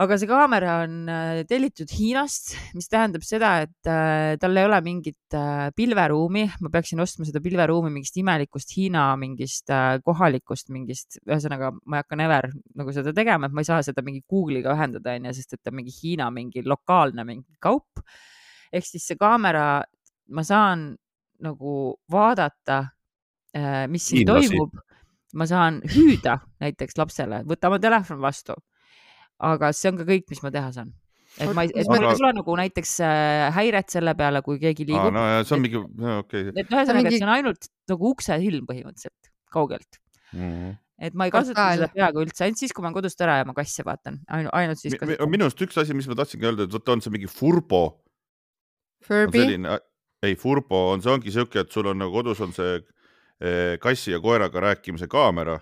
A: aga see kaamera on äh, tellitud Hiinast, mis tähendab seda, et äh, tal ei ole mingit äh, pilveruumi, ma peaksin ostma seda pilveruumi mingist imelikust Hiina mingist kohalikust mingist, ühesõnaga ma ei hakka never nagu seda tegema, et ma ei saa seda mingi Google'iga ühendada, onju, sest et ta on mingi Hiina mingi lokaalne mingi kaup. ehk siis see kaamera, ma saan nagu vaadata, mis siin
C: Hiinlasi.
A: toimub ma saan hüüda näiteks lapsele, võta oma telefon vastu. Aga see on ka kõik, mis ma teha saan. et ma et
C: Aga-
A: ei tule nagu näiteks äh, häiret selle peale, kui keegi liigub.
C: no ja see on mingi, okei.
A: et ühesõnaga
B: mingi-
A: mingi..., see on ainult nagu uksesilm põhimõtteliselt kaugelt,
C: Mhm.
A: et ma ei kasuta seda peaaegu üldse, ainult siis, kui ma olen kodust ära ja ma kasse vaatan, ainult, ainult siis kasutan.
C: minu arust üks asi, mis ma tahtsingi öelda, et vot on see mingi Furbo, on
B: Furby,
C: ei Furbo on, see ongi siuke, et sul on nagu kodus on see eh, kassi ja koeraga rääkimise kaamera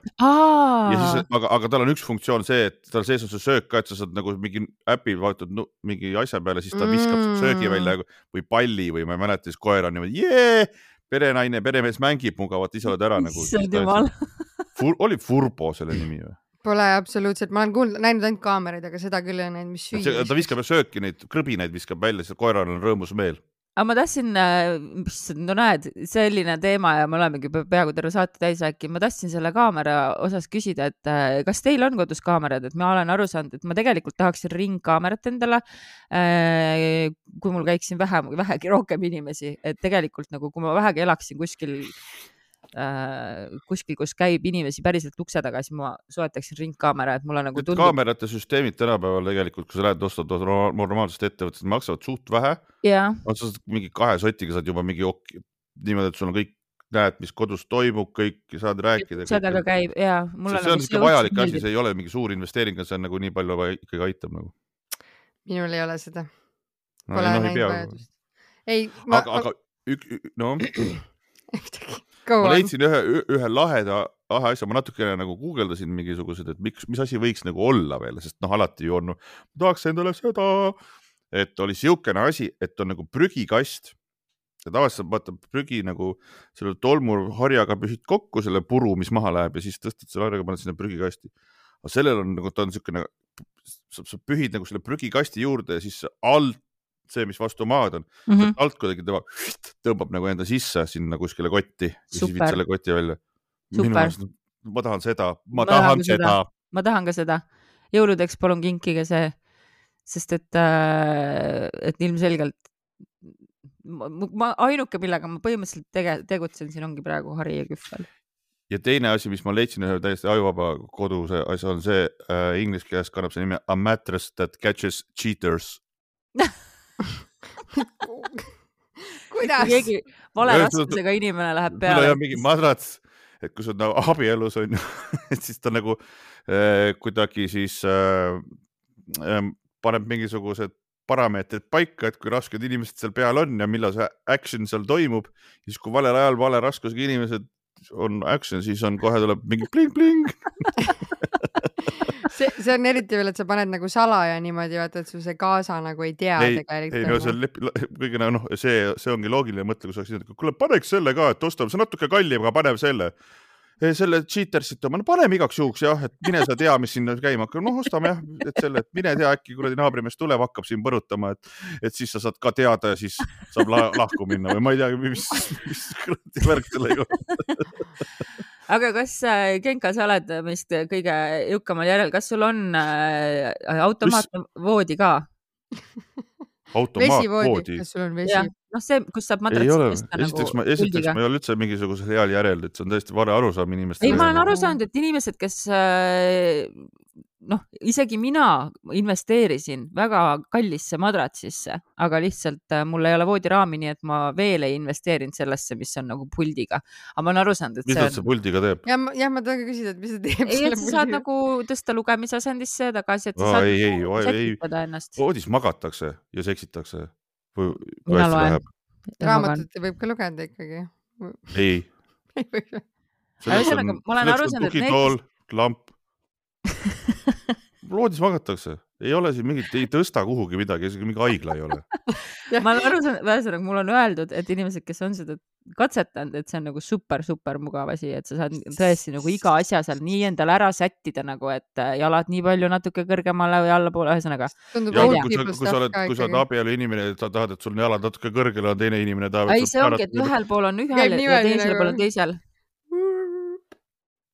C: aga, aga tal on üks funktsioon see, et tal sees on see söök ka, et sa saad nagu mingi äpi vaatad no, mingi asja peale, siis ta viskab mm.
B: Mm.
C: söögi välja või palli või ma ei mäleta, siis koer on niimoodi jee, perenaine, peremees mängib mugavalt, ise oled ära nagu. [LAUGHS]
A: issand jumal, [LAUGHS]
C: oli Furbo selle nimi või?
B: pole absoluutselt, ma olen kuulnud, näinud ainult kaameraid, aga seda küll ei näinud, mis süüa.
C: ta viskab sööki, neid krõbinaid viskab välja, siis koeral on rõõmus meel.
A: Aga ma tahtsin, no näed, selline teema ja me olemegi pe- peaaegu terve saate täis rääkinud, ma tahtsin selle kaamera osas küsida, et äh, kas teil on kodus kaamerad, et ma olen aru saanud, et ma tegelikult tahaksin ringkaamerat endale. kui mul käiks siin vähem, vähegi rohkem inimesi, et tegelikult nagu, kui ma vähegi elaksin kuskil äh, kuskil, kus käib inimesi päriselt ukse taga, siis ma soetaksin ringkaamera, et mulle nagu tundub,
C: kaamerate süsteemid tänapäeval tegelikult, kui sa lähed ostad no- normaalsest ettevõttest, maksavad suht vähe.
A: jah,
C: sa saad mingi kahe sotiga saad juba mingi ok, niimoodi, et sul on kõik, näed, mis kodus toimub, kõik saad rääkida.
A: uksedega käib ja mulle
C: see on siuke vajalik asi, see ei ole mingi suur investeering, see on nagu nii palju ikkagi aitab nagu.
B: minul ei ole seda,
C: no,
B: pole
C: ei, noh, ei
B: näinud
C: pea,
B: vajadust. ei, ma,
C: aga, aga ük, ük, no
B: ühtegi,
C: ma leidsin ühe, ühe laheda, lahe asja, ma natukene nagu guugeldasin mingisugused, et miks, mis asi võiks nagu olla veel, sest noh, alati ju on, ma tahaks endale seda, et oli siukene asi, et on nagu prügikast. Ja tavaliselt vaata prügi nagu selle tolmuharjaga pühid kokku selle puru, mis maha läheb ja siis tõstad selle harjaga, paned sinna prügikasti. aga sellel on nagu, ta on sa, sa pühid nagu selle prügikasti juurde ja siis alt see, mis vastu maad on mm. -hmm. alt kuidagi tema [LAUGHS] tõmbab nagu enda sisse sinna kuskile kotti ja siis viid
A: Super.
C: selle koti välja.
A: Super.
C: ma tahan seda, ma tahan
A: seda. ma tahan ka seda. jõuludeks palun kinkige see, sest et, et ilmselgelt ma, ma ainuke, millega ma põhimõtteliselt tege, tegutsen siin ongi praegu Harri ja Kühvel.
C: ja teine asi, mis ma leidsin ühe täiesti ajuvaba koduse asja on see äh, inglise keeles kannab see nimi A mattress that catches cheaters. [LAUGHS] [LAUGHS]
B: kuidas?
A: keegi vale raskusega inimene läheb peale
C: on. mingi madrats, et kui sa oled nagu abielus on ju, [LAUGHS] et siis ta nagu äh, kuidagi siis äh, äh, paneb mingisugused parameetrid paika, et kui rasked inimesed seal peal on ja millal see action seal toimub, siis kui valel ajal vale raskusega inimesed on action, siis on kohe tuleb mingi pling-pling. [LAUGHS]
B: see, see on eriti veel, et sa paned nagu salaja niimoodi, vaata, et sul see kaasa nagu ei tea
C: ei, ei no see on lep-, kõige noh, see, see ongi loogiline mõte, kui sa oleksid, kuule paneks selle ka, et ostame, see on natuke kallim, aga paneme selle. selle cheater'sit oma, no paneme igaks juhuks jah, et mine sa tea, mis siin käima hakkab, noh ostame jah, et selle, et mine tea, äkki kuradi naabrimees tuleb, hakkab siin põrutama, et, et siis sa saad ka teada ja siis saab la lahku minna või ma ei teagi, mis, mis kuradi värk sellega on. [LAUGHS]
A: aga kas äh, Genka, sa oled meist kõige jõukamal järel, kas sul on äh, automaatne voodi ka?
C: automaatvoodi.
B: kas sul on vesi?
A: Noh, see, kus saab madratsi tõsta
C: esiteks
A: nagu
C: ma, esiteks
A: puldiga
C: ma ei ole üldse mingisugusel heal järel, et see on täiesti vale arusaam inimestele.
A: ei, ma olen aru saanud, et inimesed, kes äh, noh, isegi mina investeerisin väga kallisse madratsisse, aga lihtsalt äh, mul ei ole voodiraami, nii et ma veel ei investeerinud sellesse, mis on nagu puldiga. aga ma olen aru saanud, et
C: mis
A: see on
C: puldiga teeb?
B: jah, jah, ma tahan ka küsida, et mis see teeb
A: ei, et sa saad nagu tõsta lugemisasendisse tagasi, et sa
C: Aa,
A: saad
C: ei, ei,
A: nagu
C: ei.
A: sätitada ennast.
C: voodis magatakse ja seksitakse või kui
A: Mina
C: hästi
A: loen.
C: läheb?
B: raamatut võib ka lugeda ikkagi.
C: ei. [LAUGHS]
A: Ühesõnaga, ma olen aru saanud, et need,
C: lamp. [LAUGHS] voodis magatakse, ei ole siin mingit, ei tõsta kuhugi midagi, isegi mingi haigla ei ole. [LAUGHS]
A: ma olen aru saanud, ühesõnaga mul on öeldud, et inimesed, kes on seda katsetanud, et see on nagu super-super mugav asi, et sa saad tõesti nagu iga asja seal nii endale ära sättida nagu, et äh, jalad nii palju natuke kõrgemale või allapoole, ühesõnaga. Ei
C: kui sa, kui sa oled, kui sa oled abielu inimene, sa tahad, et sul on jalad natuke kõrgel, on teine inimene tahab.
A: ei, see ongi, et ühel pool on ühel ja teisel
B: nagu-
A: pool on teisel.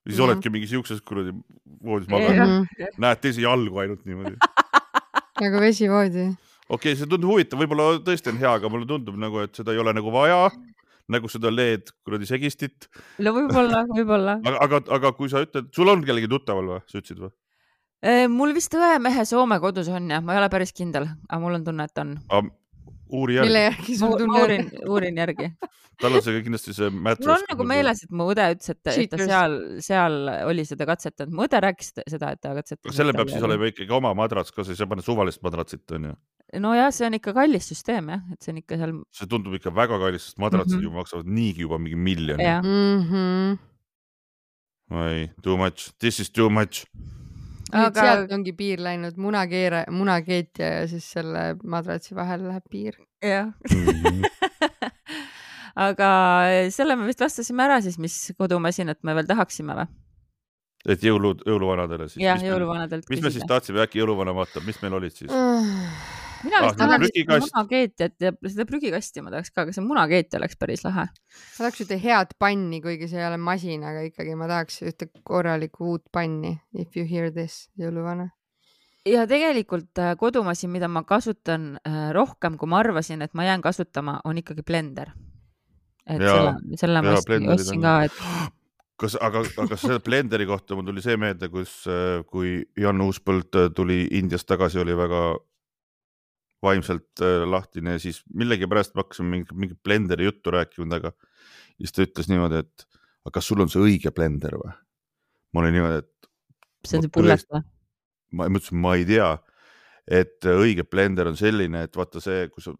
C: Siis oledki mingi siukses kuradi voodis maganud, näed teisi jalgu ainult niimoodi. [LAUGHS]
B: nagu vesivoodi.
C: okei okay,, see tundub huvitav, võib-olla tõesti on hea, aga mulle tundub nagu, et seda ei ole nagu vaja. nagu seda LED kuradi segistit.
A: no võib-olla, võib-olla. [LAUGHS]
C: aga, aga, aga kui sa ütled, sul on kellegi tuttaval või, sa ütlesid või?
A: mul vist õemehe Soome kodus on jah, ma ei ole päris kindel, aga mul on tunne, et on.
C: Uuri
B: mille
C: järgi,
B: järgi
A: ma
B: sul tunne
A: uurin, uurin järgi.
C: tal on see kindlasti see mattress.
A: mul on nagu meeles, et mu õde ütles, et, et ta seal, seal oli seda katsetanud. mu õde rääkis seda, et ta katsetas.
C: aga sellel peab siis olema ikkagi oma madrats ka, sa ei saa panna suvalist madratsit, onju.
A: nojah, see on ikka kallis süsteem jah, et see on ikka seal,
C: see tundub ikka väga kallis, sest madratsid
A: Mhm.
C: ju maksavad niigi juba mingi miljoni.
B: mm. -hmm.
C: ei, too much, this is too much.
A: Aga-
B: sealt ongi piir läinud, munakeere, munakeetja ja siis selle madratsi vahel läheb piir.
A: jah.
C: Mhm. [LAUGHS]
A: aga selle me vist vastasime ära siis, mis kodumasinat me veel tahaksime või?
C: et jõulu, jõuluvanadele siis.
A: jah, jõuluvanadelt
C: mis me siis tahtsime, äkki jõuluvana vaatab, mis meil olid siis? [SIGHS]
A: mina
C: Ah,
A: vist tahan vist
C: prügikast.
A: munakeetjat ja seda prügikasti ma tahaks ka, aga see munakeetja oleks päris lahe.
B: ma tahaks ühte head panni, kuigi see ei ole masin, aga ikkagi ma tahaks ühte korralikku uut panni. If you hear this, jõuluvana.
A: ja tegelikult äh, kodumasin, mida ma kasutan äh, rohkem, kui ma arvasin, et ma jään kasutama, on ikkagi blender. et
C: Jaa,
A: selle, selle ma ostsin- ka, et [GASPS]
C: kas, aga, aga selle blenderi kohta mul tuli see meelde, kus, kui Jan Uuspõld äh, tuli Indiast tagasi, oli väga vaimselt äh, lahtine ja siis millegipärast me hakkasime mingi, mingi blenderi juttu rääkima temaga. siis ta ütles niimoodi, et aga kas sul on see õige blender või? ma olin niimoodi, et
A: see on see pullet või?
C: ma ütlesin, ma ei tea, et äh, õige blender on selline, et vaata see, kui sa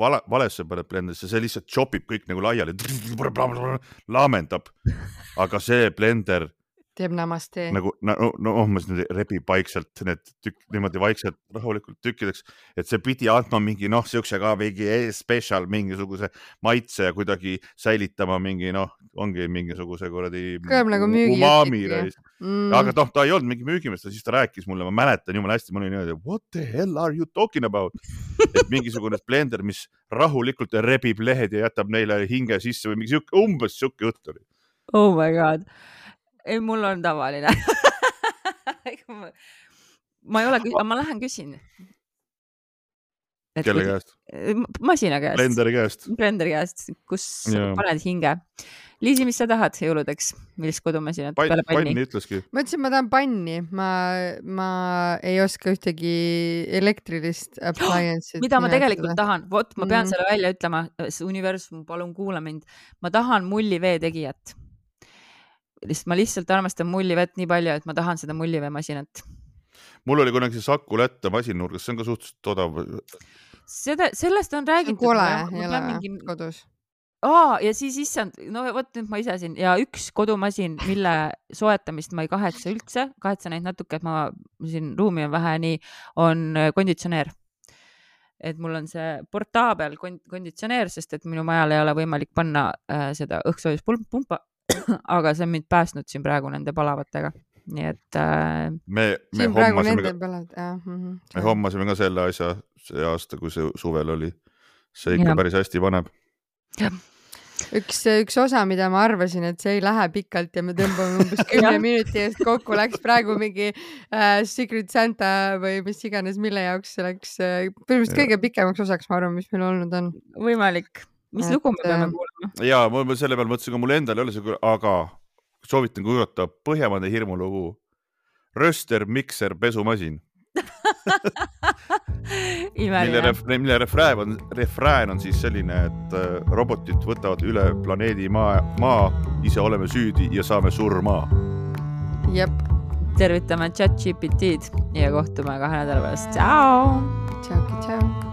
C: vale, valesse paned blenderisse, see lihtsalt chopib kõik nagu laiali, [LAUGHS] laamendab, aga see blender
B: teeb namaste.
C: nagu no, no umbes no, rebib vaikselt need tükk niimoodi vaikselt rahulikult tükkideks, et see pidi andma mingi noh, siukse ka mingi special mingisuguse maitse ja kuidagi säilitama mingi noh, ongi mingisuguse kuradi.
B: Kõlab nagu müügijutt. Mm.
C: aga noh, ta ei olnud mingi müügimees, siis ta rääkis mulle, ma mäletan jumala hästi, ma olin niimoodi, what the hell are you talking about? et mingisugune blender, mis rahulikult rebib lehed ja jätab neile hinge sisse või mingi sihuke, umbes sihuke jutt oli.
A: oh my god. ei, mul on tavaline [LAUGHS] ma ei ole, ma lähen küsin.
C: kelle käest?
A: masina käest.
C: blenderi käest.
A: blenderi käest, kus
C: Jaa.
A: paned hinge. Liisi, mis sa tahad jõuludeks, millist kodumasinat
C: pann
A: peale, panni?
C: panni ütleski.
B: ma ütlesin, ma tahan panni, ma, ma ei oska ühtegi elektrilist appliance'it. [GASPS]
A: mida ma tegelikult tahan, vot ma pean
B: Mm.
A: selle välja ütlema, universum, palun kuula mind, ma tahan mullivee tegijat. Lihtsalt ma lihtsalt armastan mullivett nii palju, et ma tahan seda mulliveemasinat.
C: mul oli kunagi see Saku Lätte masinnurgas, see on ka suhteliselt odav.
A: seda, sellest on räägitud.
B: on kole, ei ole või, kodus?
A: aa, ja siis issand, no vot nüüd ma ise siin ja üks kodumasin, mille soetamist ma ei kahetse üldse, kahetsen ainult natuke, et ma siin ruumi on vähe, nii on äh, konditsioneer. et mul on see portaabel kond- konditsioneer, sest et minu majal ei ole võimalik panna äh, seda õhksoojuspumpa, [COUGHS] aga see on mind päästnud siin praegu nende palavatega, nii et äh,
C: me, me hommasime
B: nende
C: ka,
B: mm.
C: me hommasime ka selle asja see aasta, kui see suvel oli. see ikka
A: Jah.
C: päris hästi paneb.
B: üks, üks osa, mida ma arvasin, et see ei lähe pikalt ja me tõmbame umbes [LAUGHS] kümne minuti eest kokku, läks praegu mingi äh, Secret Santa või mis iganes, mille jaoks see läks äh, põhimõtteliselt kõige pikemaks osaks, ma arvan, mis meil olnud on.
A: võimalik. Mis
B: Et,
A: lugu me peame
B: äh,
A: kuulama?
C: ja ma ma selle peale mõtlesin ka mul endal ei ole see, aga soovitan kuulata Põhjamaade hirmulugu. rööster, mikser, pesumasin, [LAUGHS] mille ref,, mille refrään on, refrään on siis selline, et äh, robotid võtavad üle planeedi Maa, Maa, ise oleme süüdi ja saame surma.
B: jep,
A: tervitame chat GPT-d ja kohtume kahe nädala pärast. tšau.
B: tšau, tšau.